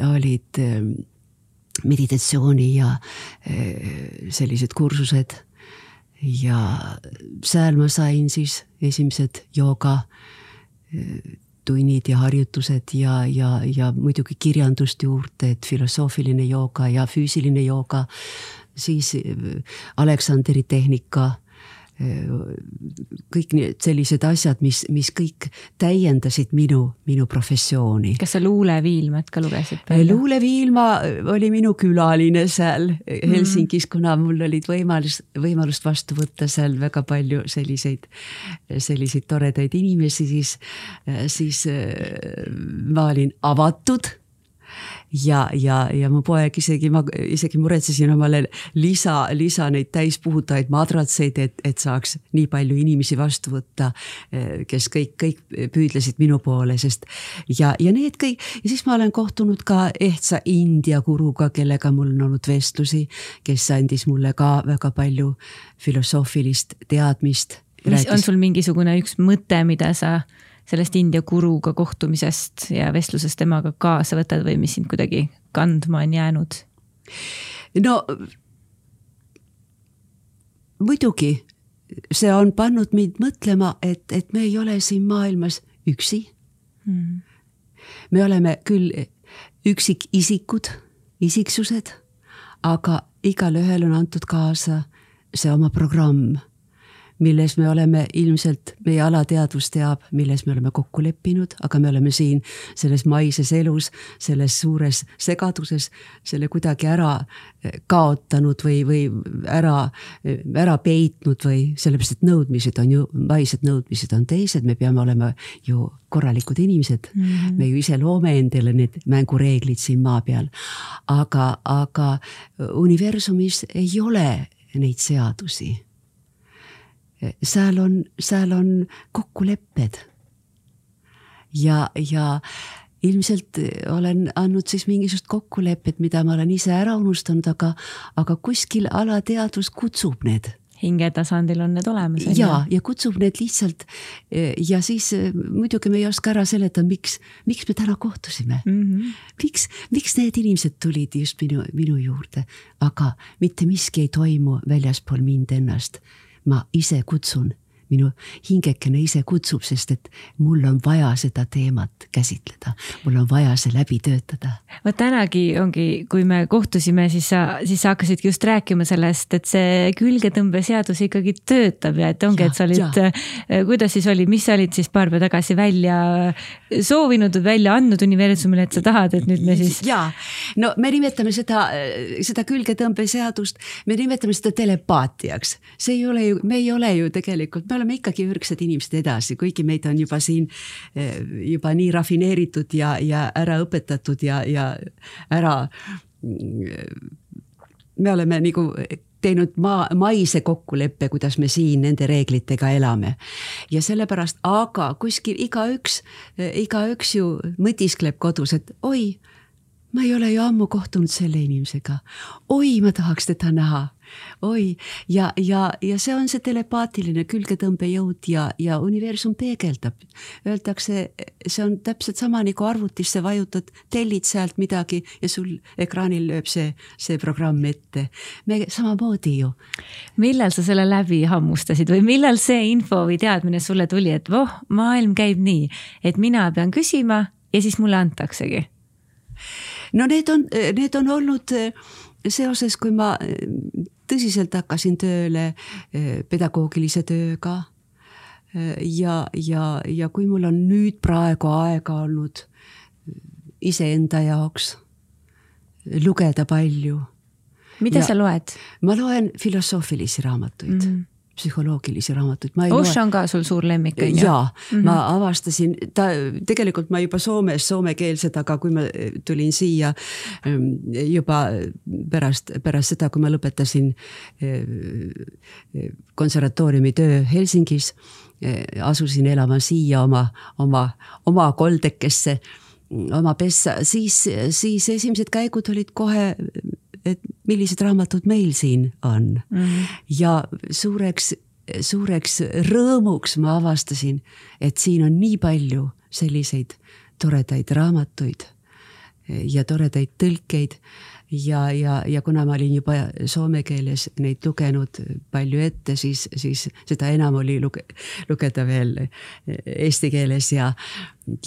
olid meditatsiooni ja eh, sellised kursused. ja seal ma sain siis esimesed jooga eh, tunnid ja harjutused ja, ja, ja muidugi kirjandust juurde, et filosoofiline jooga ja füüsiline jooga, siis eh, Aleksandri tehnika kõik need sellised asjad, mis, mis kõik täiendasid minu, minu professiooni. kas sa luuleviilmat ka lugesid? luuleviilma oli minu külaline seal Helsingis mm., kuna mul olid võimalus, võimalust vastu võtta seal väga palju selliseid, selliseid toredaid inimesi, siis, siis äh, ma olin avatud ja, ja, ja mu poeg isegi, ma isegi muretsesin omale lisa, lisa neid täispuhutavaid madratseid, et, et saaks nii palju inimesi vastu võtta, kes kõik, kõik püüdlesid minu poole, sest ja, ja need kõik ja siis ma olen kohtunud ka ehtsa India guruga, kellega mul on olnud vestlusi, kes andis mulle ka väga palju filosoofilist teadmist mis on sul mingisugune üks mõte, mida sa sellest India guruga kohtumisest ja vestlusest temaga kaasa võtad või mis sind kuidagi kandma on jäänud? no muidugi, see on pannud mind mõtlema, et, et me ei ole siin maailmas üksi. Mm.. me oleme küll üksikisikud, isiksused, aga igalühel on antud kaasa see oma programm milles me oleme ilmselt, meie alateadvus teab, milles me oleme kokku leppinud, aga me oleme siin selles maises elus, selles suures segaduses selle kuidagi ära eh, kaotanud või, või ära, eh, ära peitnud või sellepärast, et nõudmised on ju, maised nõudmised on teised, me peame olema ju korralikud inimesed mm. -hmm. me ju ise loome endale need mängureeglid siin maa peal. aga, aga universumis ei ole neid seadusi seal on, seal on kokkulepped. ja, ja ilmselt olen andnud siis mingisugust kokkulepet, mida ma olen ise ära unustanud, aga, aga kuskil alateadvus kutsub need hingetasandil on need olemas. ja, ja kutsub need lihtsalt ja siis muidugi me ei oska ära seletada, miks, miks me täna kohtusime mm. -hmm. miks, miks need inimesed tulid just minu, minu juurde, aga mitte miski ei toimu väljaspool mind ennast ma ise kutsun, minu hingekene ise kutsub, sest et mul on vaja seda teemat käsitleda, mul on vaja see läbi töötada. vot tänagi ongi, kui me kohtusime, siis sa, siis sa hakkasidki just rääkima sellest, et see külgetõmbeseadus ikkagi töötab ja et ongi, et sa olid, äh, kuidas siis oli, mis sa olid siis paar päeva tagasi välja soovinud, välja andnud universumile, et sa tahad, et nüüd me siis. ja, no me nimetame seda, seda külgetõmbeseadust, me nimetame seda telepaatiaks, see ei ole ju, me ei ole ju tegelikult, me oleme ikkagi ürgsad inimesed edasi, kuigi meid on juba siin eh, juba nii rafineeritud ja, ja ära õpetatud ja, ja ära. me oleme nagu teinud maa, maise kokkuleppe, kuidas me siin nende reeglitega elame. ja sellepärast, aga kuskil igaüks, igaüks ju mõtiskleb kodus, et oi, ma ei ole ju ammu kohtunud selle inimesega. oi, ma tahaks teda näha oi, ja, ja, ja see on see telepaatiline külgetõmbejõud ja, ja universum peegeldab. Öeldakse, see on täpselt sama nagu arvutisse vajutad, tellid sealt midagi ja sul ekraanil lööb see, see programm ette. me samamoodi ju. millal sa selle läbi hammustasid või millal see info või teadmine sulle tuli, et voh, maailm käib nii, et mina pean küsima ja siis mulle antaksegi? no need on, need on olnud seoses, kui ma tõsiselt hakkasin tööle eh, pedagoogilise tööga. Eh, ja, ja, ja kui mul on nüüd praegu aega olnud eh, iseenda jaoks lugeda palju. mida ja sa loed? ma loen filosoofilisi raamatuid mm. -hmm psühholoogilisi raamatuid. Osho on ka sul suur lemmik on ju? jaa mm, -hmm. ma avastasin, ta tegelikult ma juba Soomes soomekeelsed, aga kui ma tulin siia ähm, juba pärast, pärast seda, kui ma lõpetasin äh, konservatooriumi töö Helsingis, äh, asusin elama siia oma, oma, oma koldekesse oma pessa, siis, siis esimesed käigud olid kohe et millised raamatud meil siin on mm. -hmm. ja suureks, suureks rõõmuks ma avastasin, et siin on nii palju selliseid toredaid raamatuid ja toredaid tõlkeid ja, ja, ja kuna ma olin juba soome keeles neid lugenud palju ette, siis, siis seda enam oli luge, lugeda veel eesti keeles ja,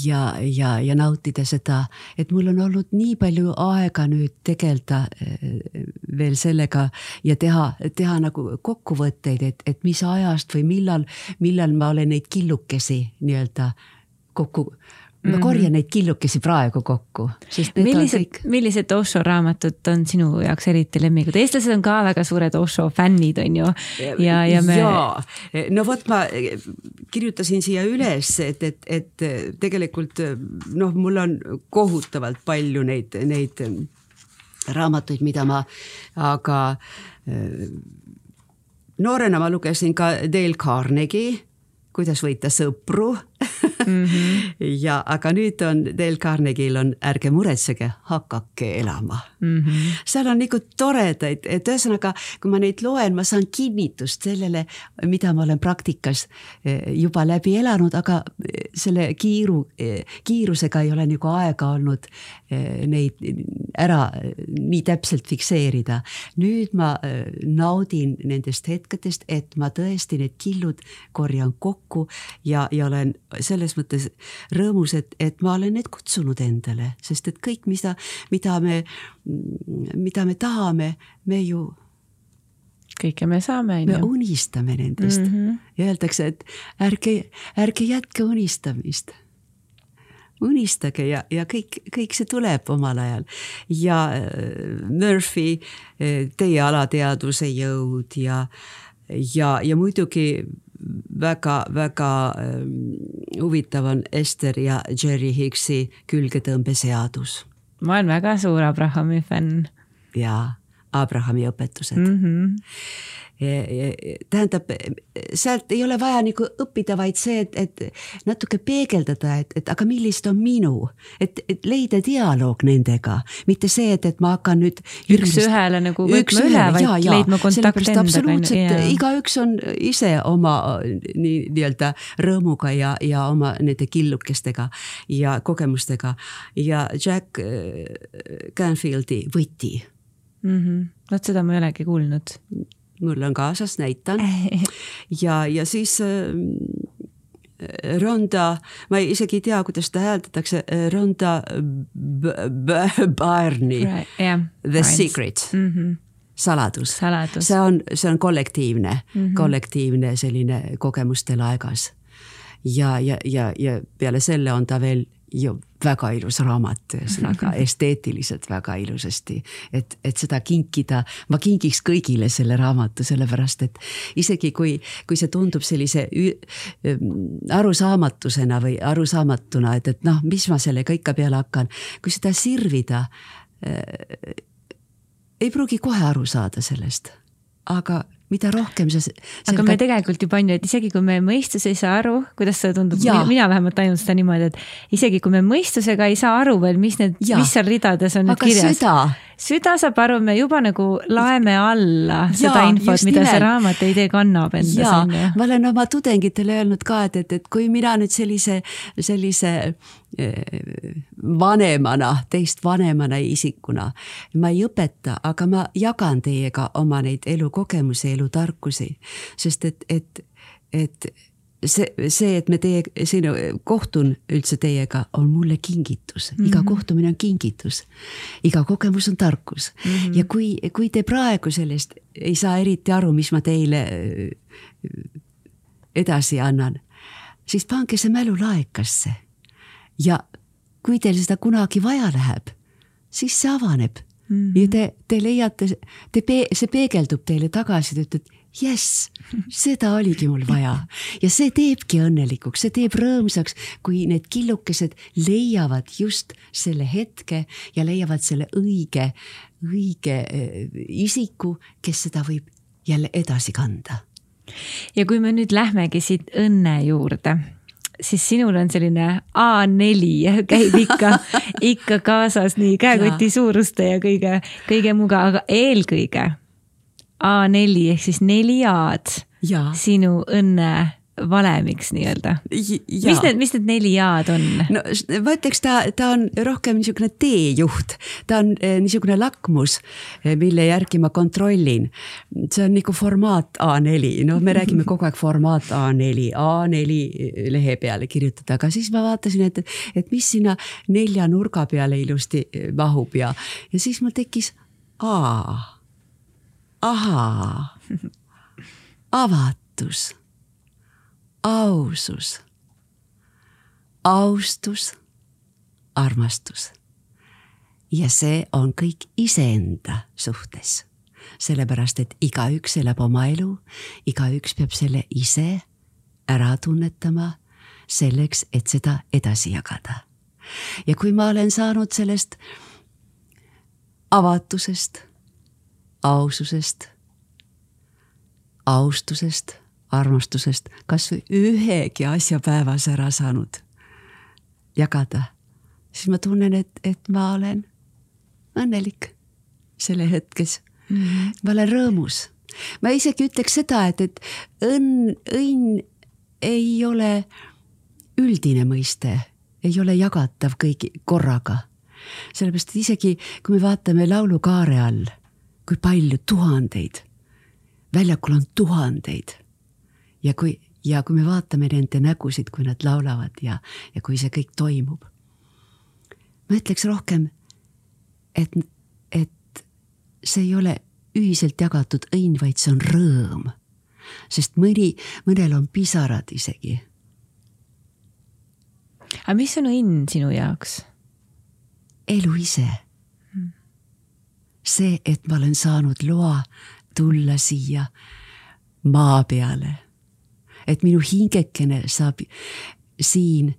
ja, ja, ja nautida seda, et mul on olnud nii palju aega nüüd tegeleda eh, veel sellega ja teha, teha nagu kokkuvõtteid, et, et mis ajast või millal, millal ma olen neid killukesi nii-öelda kokku ma korjan mhm. neid killukesi praegu kokku, sest need millised, kõik. millised Osho raamatud on sinu jaoks eriti lemmikud, eestlased on ka väga suured Osho fännid, on ju. ja, ja me. no vot, ma kirjutasin siia üles, et, et, et tegelikult noh, mul on kohutavalt palju neid, neid raamatuid, mida ma, aga noorena ma lugesin ka Dale Carnegie kuidas võita sõpru mm. -hmm. ja, aga nüüd on Dale Carnegie'l on Ärge muretsege, hakake elama mm. -hmm. seal on nagu toredaid, et ühesõnaga, kui ma neid loen, ma saan kinnitust sellele, mida ma olen praktikas eh, juba läbi elanud, aga eh, selle kiiru, eh, kiirusega ei ole nagu aega olnud neid ära nii täpselt fikseerida. nüüd ma naudin nendest hetkedest, et ma tõesti need killud korjan kokku ja, ja olen selles mõttes rõõmus, et, et ma olen need kutsunud endale, sest et kõik, mida, mida me, mida me tahame, me ju kõike me saame, on ju. me unistame nendest mm -hmm. ja öeldakse, et ärge, ärge jätke unistamist. unistage ja, ja kõik, kõik see tuleb omal ajal ja äh, Murphy, äh, teie alateadvuse jõud ja, ja, ja muidugi väga-väga huvitav on Ester ja Jerry Higgsi külgetõmbeseadus. ma olen väga suur Abrahami fänn. jaa, Abrahami õpetused mm. -hmm tähendab, sealt ei ole vaja nagu õppida, vaid see, et, et natuke peegeldada, et, et aga millised on minu, et, et leida dialoog nendega, mitte see, et, et ma hakkan nüüd. üks-ühele nagu võtma üle, vaid ja, ja, leidma kontakti endaga. absoluutselt, igaüks on ise oma nii nii-öelda rõõmuga ja, ja oma nende killukestega ja kogemustega ja Jack äh, Canfieldi võti mm. -hmm. vot seda ma ei olegi kuulnud mul on kaasas, näitan. [laughs] ja, ja siis äh, Ronda, ma ei, isegi ei tea, kuidas seda hääldatakse, Ronda Barney right,, yeah, The right. Secret mm. -hmm saladus, saladus., see on, see on kollektiivne mm, -hmm. kollektiivne selline kogemuste laegas. ja, ja, ja, ja peale selle on ta veel ju väga ilus raamat, ühesõnaga [laughs] esteetiliselt väga ilusasti. et, et seda kinkida, ma kingiks kõigile selle raamatu, sellepärast et isegi kui, kui see tundub sellise arusaamatusena või arusaamatuna, et, et noh, mis ma sellega ikka peale hakkan, kui seda sirvida äh,. ei pruugi kohe aru saada sellest, aga mida rohkem sa. aga me tegelikult juba on ju, et isegi kui me mõistus ei saa aru, kuidas see tundub, mina vähemalt tajun seda niimoodi, et isegi kui me mõistusega ei saa aru veel, mis need, mis seal ridades on aga kirjas. süda saab aru, me juba nagu laeme alla ja, seda infot, mida nimelt. see raamat ei tee, kannab endas ju. ma olen oma tudengitele öelnud ka, et, et, et kui mina nüüd sellise, sellise eh, vanemana, teist vanemana isikuna, ma ei õpeta, aga ma jagan teiega oma neid elukogemusi, elutarkusi, sest et, et, et see, see, et me teie, siin kohtun üldse teiega, on mulle kingitus mm, -hmm. iga kohtumine on kingitus. iga kogemus on tarkus mm -hmm. ja kui, kui te praegu sellest ei saa eriti aru, mis ma teile äh, edasi annan, siis pange see mälu laekasse. ja kui teil seda kunagi vaja läheb, siis see avaneb mm -hmm. ja te, te leiate, te, see peegeldub teile tagasi, te ütlete jess, seda oligi mul vaja ja see teebki õnnelikuks, see teeb rõõmsaks, kui need killukesed leiavad just selle hetke ja leiavad selle õige, õige äh, isiku, kes seda võib jälle edasi kanda. ja kui me nüüd lähmegi siit õnne juurde siis sinul on selline A4 käib ikka, [laughs] ikka kaasas nii käekoti suuruste ja kõige, kõige muuga, aga eelkõige A4 ehk siis neli A-d sinu õnne valemiks nii-öelda. mis need, mis need neli A-d on? no ma ütleks, ta, ta on rohkem niisugune teejuht, ta on eh, niisugune lakmus, eh, mille järgi ma kontrollin. see on nagu formaat A4, no me räägime kogu aeg formaat A4, A4 lehe peale kirjutada, aga siis ma vaatasin, et, et mis sinna nelja nurga peale ilusti eh, mahub ja, ja siis mul tekkis A ahaa, avatus, ausus, austus, armastus. ja see on kõik iseenda suhtes, sellepärast et igaüks elab oma elu, igaüks peab selle ise ära tunnetama selleks, et seda edasi jagada. ja kui ma olen saanud sellest avatusest aususest, austusest, armastusest kas või ühegi asja päevas ära saanud, jagada, siis ma tunnen, et, et ma olen õnnelik selle hetkes mm. -hmm. ma olen rõõmus. ma isegi ütleks seda, et, et õnn, õnn ei ole üldine mõiste, ei ole jagatav kõigi korraga. sellepärast, et isegi kui me vaatame laulukaare all, kui palju tuhandeid, väljakul on tuhandeid ja kui, ja kui me vaatame nende nägusid, kui nad laulavad ja, ja kui see kõik toimub. ma ütleks rohkem, et, et see ei ole ühiselt jagatud õnn, vaid see on rõõm. sest mõni, mõnel on pisarad isegi. aga mis on õnn sinu jaoks? elu ise. See, et ma olen saanud loa tulla siia maa peale et minu hingekene saab siin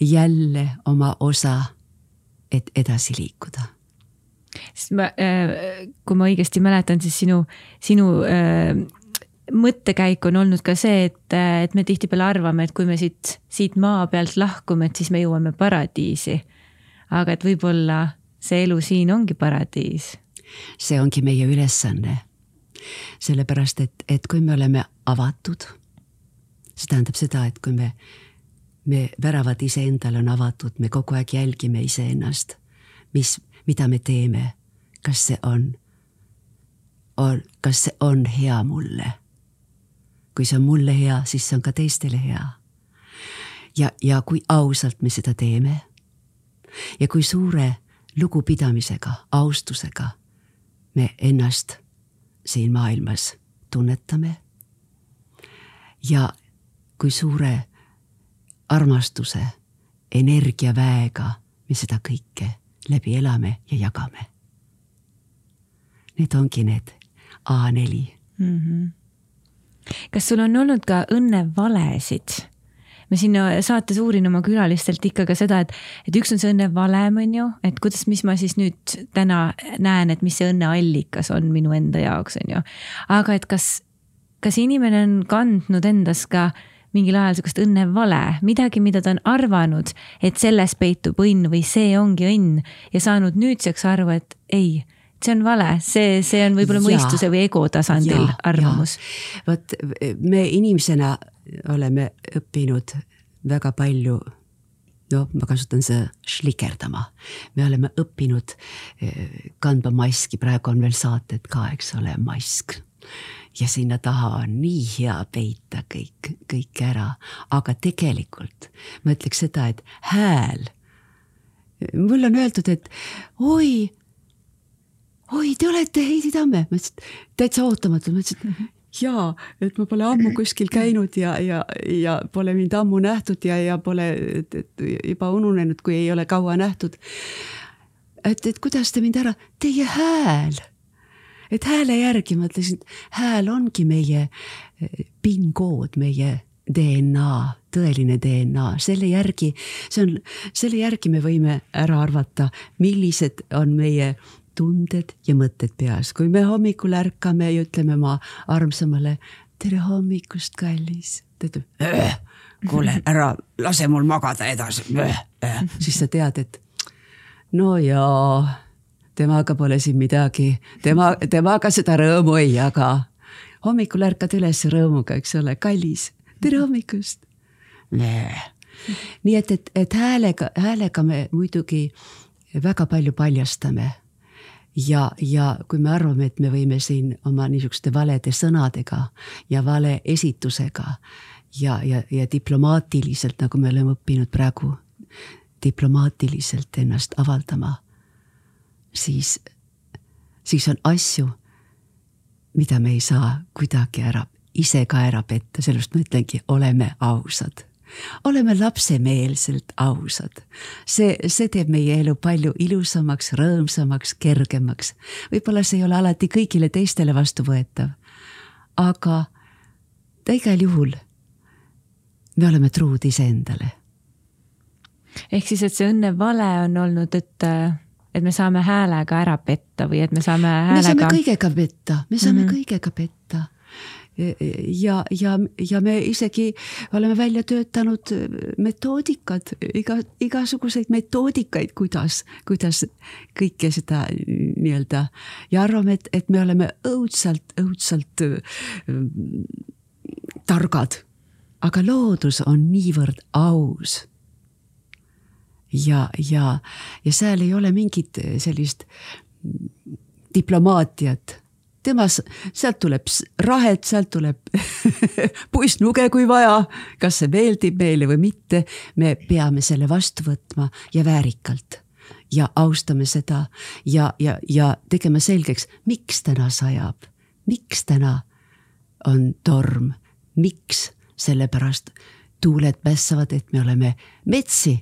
jälle oma osa, et edasi liikuda. sest ma, äh, kui ma õigesti mäletan, siis sinu, sinu äh, mõttekäik on olnud ka see, et, äh, et me tihtipeale arvame, et kui me siit, siit maa pealt lahkume, et siis me jõuame paradiisi. aga et võib-olla see elu siin ongi paradiis. see ongi meie ülesanne. sellepärast, et, et kui me oleme avatud see tähendab seda, et kui me, me väravad iseendale on avatud, me kogu aeg jälgime iseennast, mis, mida me teeme, kas see on, on, kas see on hea mulle. kui see on mulle hea, siis see on ka teistele hea. ja, ja kui ausalt me seda teeme ja kui suure lugupidamisega, austusega me ennast siin maailmas tunnetame ja kui suure armastuse, energiaväega me seda kõike läbi elame ja jagame. Need ongi need A4 mm. -hmm. kas sul on olnud ka õnnevalesid? Ma siin saates uurin oma külalistelt ikka ka seda, et, et üks on see õnnevalem, on ju, et kuidas, mis ma siis nüüd täna näen, et mis see õnneallikas on minu enda jaoks, on ju. aga et kas, kas inimene on kandnud endas ka äh, mingil ajal sihukest õnnevale, midagi, mida ta on arvanud, et selles peitub õnn või see ongi õnn ja saanud nüüdseks aru, et ei, see on vale, see, see on võib-olla mõistuse või ego tasandil ja, arvamus. vot me inimesena oleme õppinud väga palju noh, ma kasutan seda šlikerdama. me oleme õppinud eh, kandma maski, praegu on veel saated ka, eks ole, mask ja sinna taha on nii hea peita kõik, kõik ära, aga tegelikult ma ütleks seda, et hääl. mulle on öeldud, et oi, oi, te olete Heidi Tamme, ma ütlesin täitsa ootamatult, ma ütlesin jaa, et ma pole ammu kuskil [clears throat] käinud ja, ja, ja pole mind ammu nähtud ja, ja pole et, et juba ununenud, kui ei ole kaua nähtud. et, et kuidas te mind ära, teie hääl et hääle järgi ma ütlesin, hääl ongi meie eh, PIN-kood, meie DNA, tõeline DNA, selle järgi, see on, selle järgi me võime ära arvata, millised on meie tunded ja mõtted peas, kui me hommikul ärkame ja ütleme oma armsamale tere hommikust, kallis. ta ütleb, kuule, ära lase mul magada edasi, siis sa tead, et no jaa temaga pole siin midagi, tema, temaga seda rõõmu ei jaga. hommikul ärkad üles rõõmuga, eks ole, kallis, tere hommikust. nii et, et, et häälega, häälega me muidugi väga palju paljastame ja, ja kui me arvame, et me võime siin oma niisuguste valede sõnadega ja vale esitusega ja, ja, ja diplomaatiliselt, nagu me oleme õppinud praegu, diplomaatiliselt ennast avaldama siis, siis on asju, mida me ei saa kuidagi ära, ise ka ära petta, sellepärast ma ütlengi, oleme ausad oleme lapsemeelselt ausad. see, see teeb meie elu palju ilusamaks, rõõmsamaks, kergemaks. võib-olla see ei ole alati kõigile teistele vastuvõetav. aga ta igal juhul, me oleme truud iseendale. ehk siis, et see õnnevale on olnud, et et me saame häälega ära petta või et me saame häälega. me saame kõigega petta, me saame mm -hmm. kõigega petta. Ja, ja, ja me isegi oleme välja töötanud metoodikad, iga, igasuguseid metoodikaid, kuidas, kuidas kõike seda nii-öelda. Ja arvame, et, et me oleme õudselt, õudselt äh, targad. aga loodus on niivõrd aus. Ja, ja, ja seal ei ole mingit sellist diplomaatiat temas, sealt tuleb rahet, sealt tuleb [laughs] puissnuge, kui vaja. kas see meeldib meile või mitte, me peame selle vastu võtma ja väärikalt ja austame seda ja, ja, ja tegema selgeks, miks täna sajab, miks täna on torm, miks, sellepärast tuuled mässavad, et me oleme metsi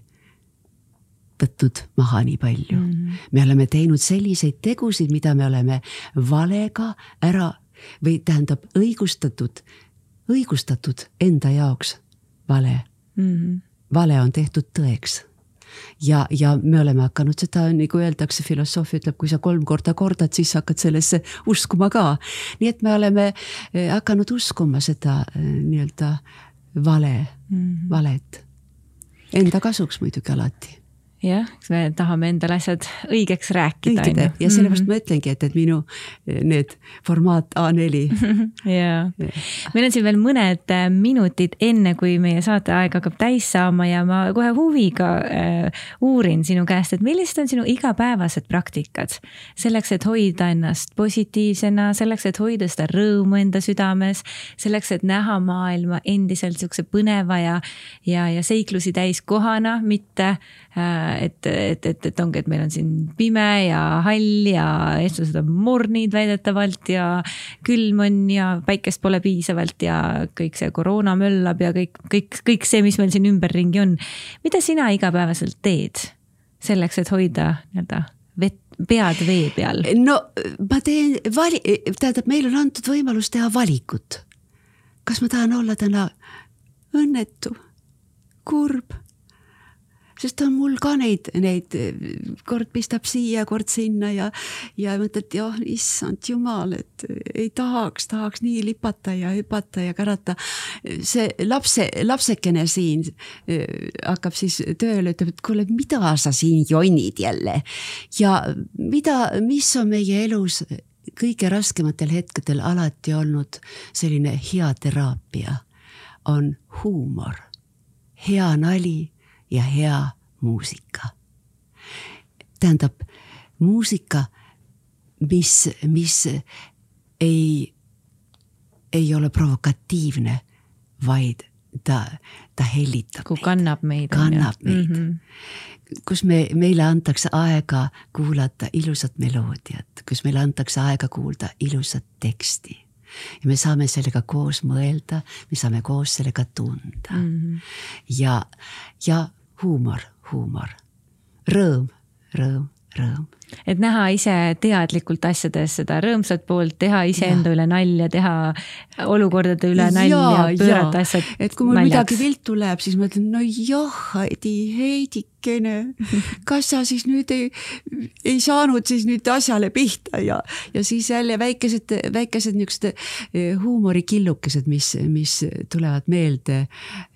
võtnud maha nii palju mm. -hmm. me oleme teinud selliseid tegusid, mida me oleme valega ära või tähendab õigustatud, õigustatud enda jaoks vale mm. -hmm. vale on tehtud tõeks ja, ja me oleme hakanud seda, nagu öeldakse, filosoofia ütleb, kui sa kolm korda kordad, siis hakkad sellesse uskuma ka. nii et me oleme eh, hakanud uskuma seda eh, nii-öelda vale mm, -hmm. valet. Enda kasuks muidugi alati jah, eks me tahame endale asjad õigeks rääkida. ja sellepärast mm -hmm. ma ütlengi, et, et minu need formaat A4 [laughs] ja meil on siin veel mõned äh, minutid, enne kui meie saateaeg hakkab täis saama ja ma kohe huviga äh, uurin sinu käest, et millised on sinu igapäevased praktikad? Selleks, et hoida ennast positiivsena, selleks, et hoida seda rõõmu enda südames, selleks, et näha maailma endiselt sihukese põneva ja, ja, ja seiklusi täis kohana, mitte äh, et, et, et, et ongi, et meil on siin pime ja hall ja eestlased on mornid väidetavalt ja külm on ja päikest pole piisavalt ja kõik see koroona möllab ja kõik, kõik, kõik see, mis meil siin ümberringi on. mida sina igapäevaselt teed selleks, et hoida nii-öelda vett, pead vee peal? no ma teen vali-, tähendab, meile on antud võimalus teha valikut. kas ma tahan olla täna õnnetu, kurb sest on mul ka neid, neid kord pistab siia, kord sinna ja, ja mõtled, jah, issand jumal, et ei tahaks, tahaks nii lipata ja hüpata ja kärata. see lapse, lapsekene siin eh, hakkab siis tööle, ütleb, et kuule, mida sa siin jonnid jälle? Ja mida, mis on meie elus kõige raskematel hetkedel alati olnud selline hea teraapia, on huumor, hea nali ja hea muusika. tähendab muusika, mis, mis ei, ei ole provokatiivne, vaid ta, ta hellitab. kui kannab meid. kannab meid mm. -hmm. kus me, meile antakse aega kuulata ilusat meloodiat, kus meile antakse aega kuulda ilusat teksti ja me saame sellega koos mõelda, me saame koos sellega tunda mm. -hmm. ja, ja huumor, huumor, rõõm, rõõm, rõõm. et näha ise teadlikult asjades seda rõõmsat poolt, teha iseenda üle nalja, teha olukordade üle nalja, pöörata asjad. et kui mul naljaks. midagi viltu läheb, siis ma ütlen, no jah, Heidi, Heidikene, kas sa siis nüüd ei, ei saanud siis nüüd asjale pihta ja, ja siis jälle väikesed, väikesed niisugused eh, huumorikillukesed, mis, mis tulevad meelde.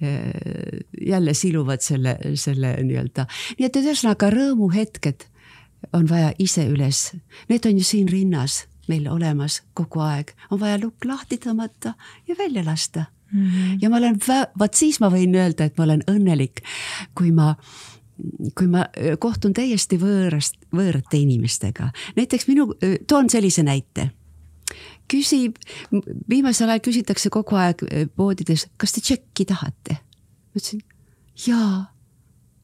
Eh, jälle siluvad selle, selle nii-öelda, nii et ühesõnaga rõõmuhetked on vaja ise üles, need on ju siin rinnas meil olemas kogu aeg, on vaja lukk lahti tõmmata ja välja lasta mm. -hmm. ja ma olen, vaat siis ma võin öelda, et ma olen õnnelik, kui ma kui ma kohtun täiesti võõrast, võõrate inimestega, näiteks minu, toon sellise näite. küsib, viimasel ajal küsitakse kogu aeg poodides, kas te tšekki tahate? ma ütlesin jaa,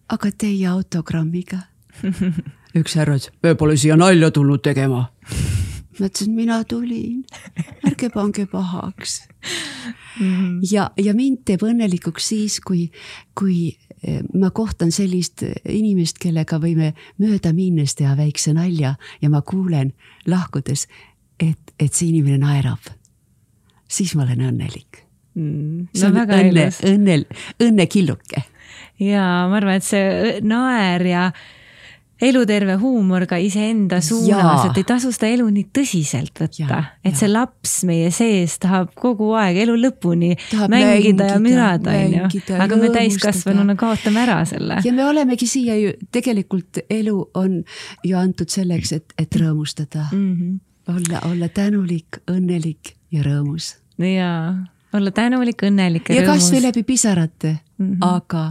aga teie autogrammiga [laughs] üks härra ütles, me pole siia nalja tulnud tegema. [laughs] ma ütlesin, mina tulin, ärge pange pahaks mm. ja, ja mind teeb õnnelikuks siis, kui, kui eh, ma kohtan sellist inimest, kellega võime mööda minnes teha väikse nalja ja ma kuulen lahkudes, et, et see inimene naerab. siis ma olen õnnelik mm,. see on no, õnne, õnne, õnnekilluke. ja ma arvan, et see naer ja eluterve huumor ka iseenda suunas, et ei tasu seda elu nii tõsiselt võtta, et see laps meie sees tahab kogu aeg elu lõpuni tahab mängida, mängida ja mürada, onju. aga me täiskasvanuna kaotame ära selle. ja me olemegi siia ju, tegelikult elu on ju antud selleks, et, et rõõmustada mm. -hmm. olla, olla tänulik, õnnelik ja rõõmus. jaa, olla tänulik, õnnelik ja, ja rõõmus. ja kasvõi läbi pisarate mm, -hmm. aga,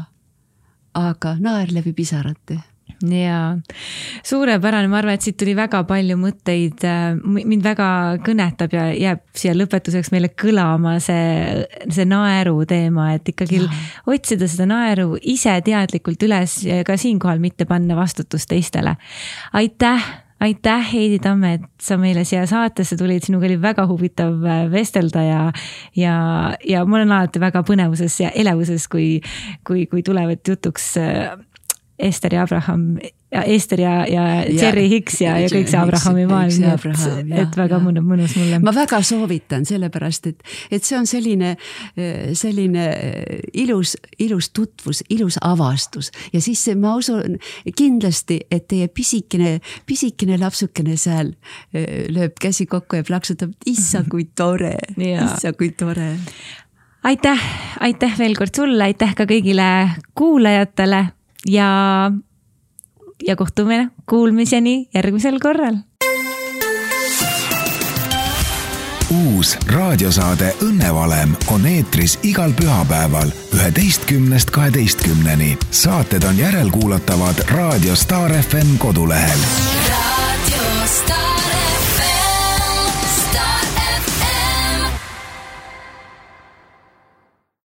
aga naer läbi pisarate jaa, suurepärane, ma arvan, et siit tuli väga palju mõtteid, äh, mind väga kõnetab ja jääb siia lõpetuseks meile kõlama see, see naeru teema, et ikkagi ja. otsida seda naeru ise teadlikult üles ja ka siinkohal mitte panna vastutust teistele. aitäh aitäh, Heidi Tamme, et sa meile siia saatesse tulid, sinuga oli väga huvitav äh, vestelda ja, ja, ja ma olen alati väga põnevuses ja elevuses, kui, kui, kui tulevad jutuks äh, Ester ja Abraham ja Ester ja, ja Jerry Hicks ja, ja kõik see Abrahami maailm, et, et väga ja. mõnus mulle. ma väga soovitan, sellepärast et, et see on selline, selline ilus, ilus tutvus, ilus avastus ja siis ma usun kindlasti, et teie pisikene, pisikene lapsukene seal lööb käsi kokku ja plaksutab, issand kui tore, [laughs] issand kui tore aitäh, aitäh veel kord sulle, aitäh ka kõigile kuulajatele ja, ja kohtume kuulmiseni järgmisel korral. uus raadiosaade Õnnevalem on eetris igal pühapäeval üheteistkümnest kaheteistkümneni. saated on järelkuulatavad Raadio Star FM kodulehel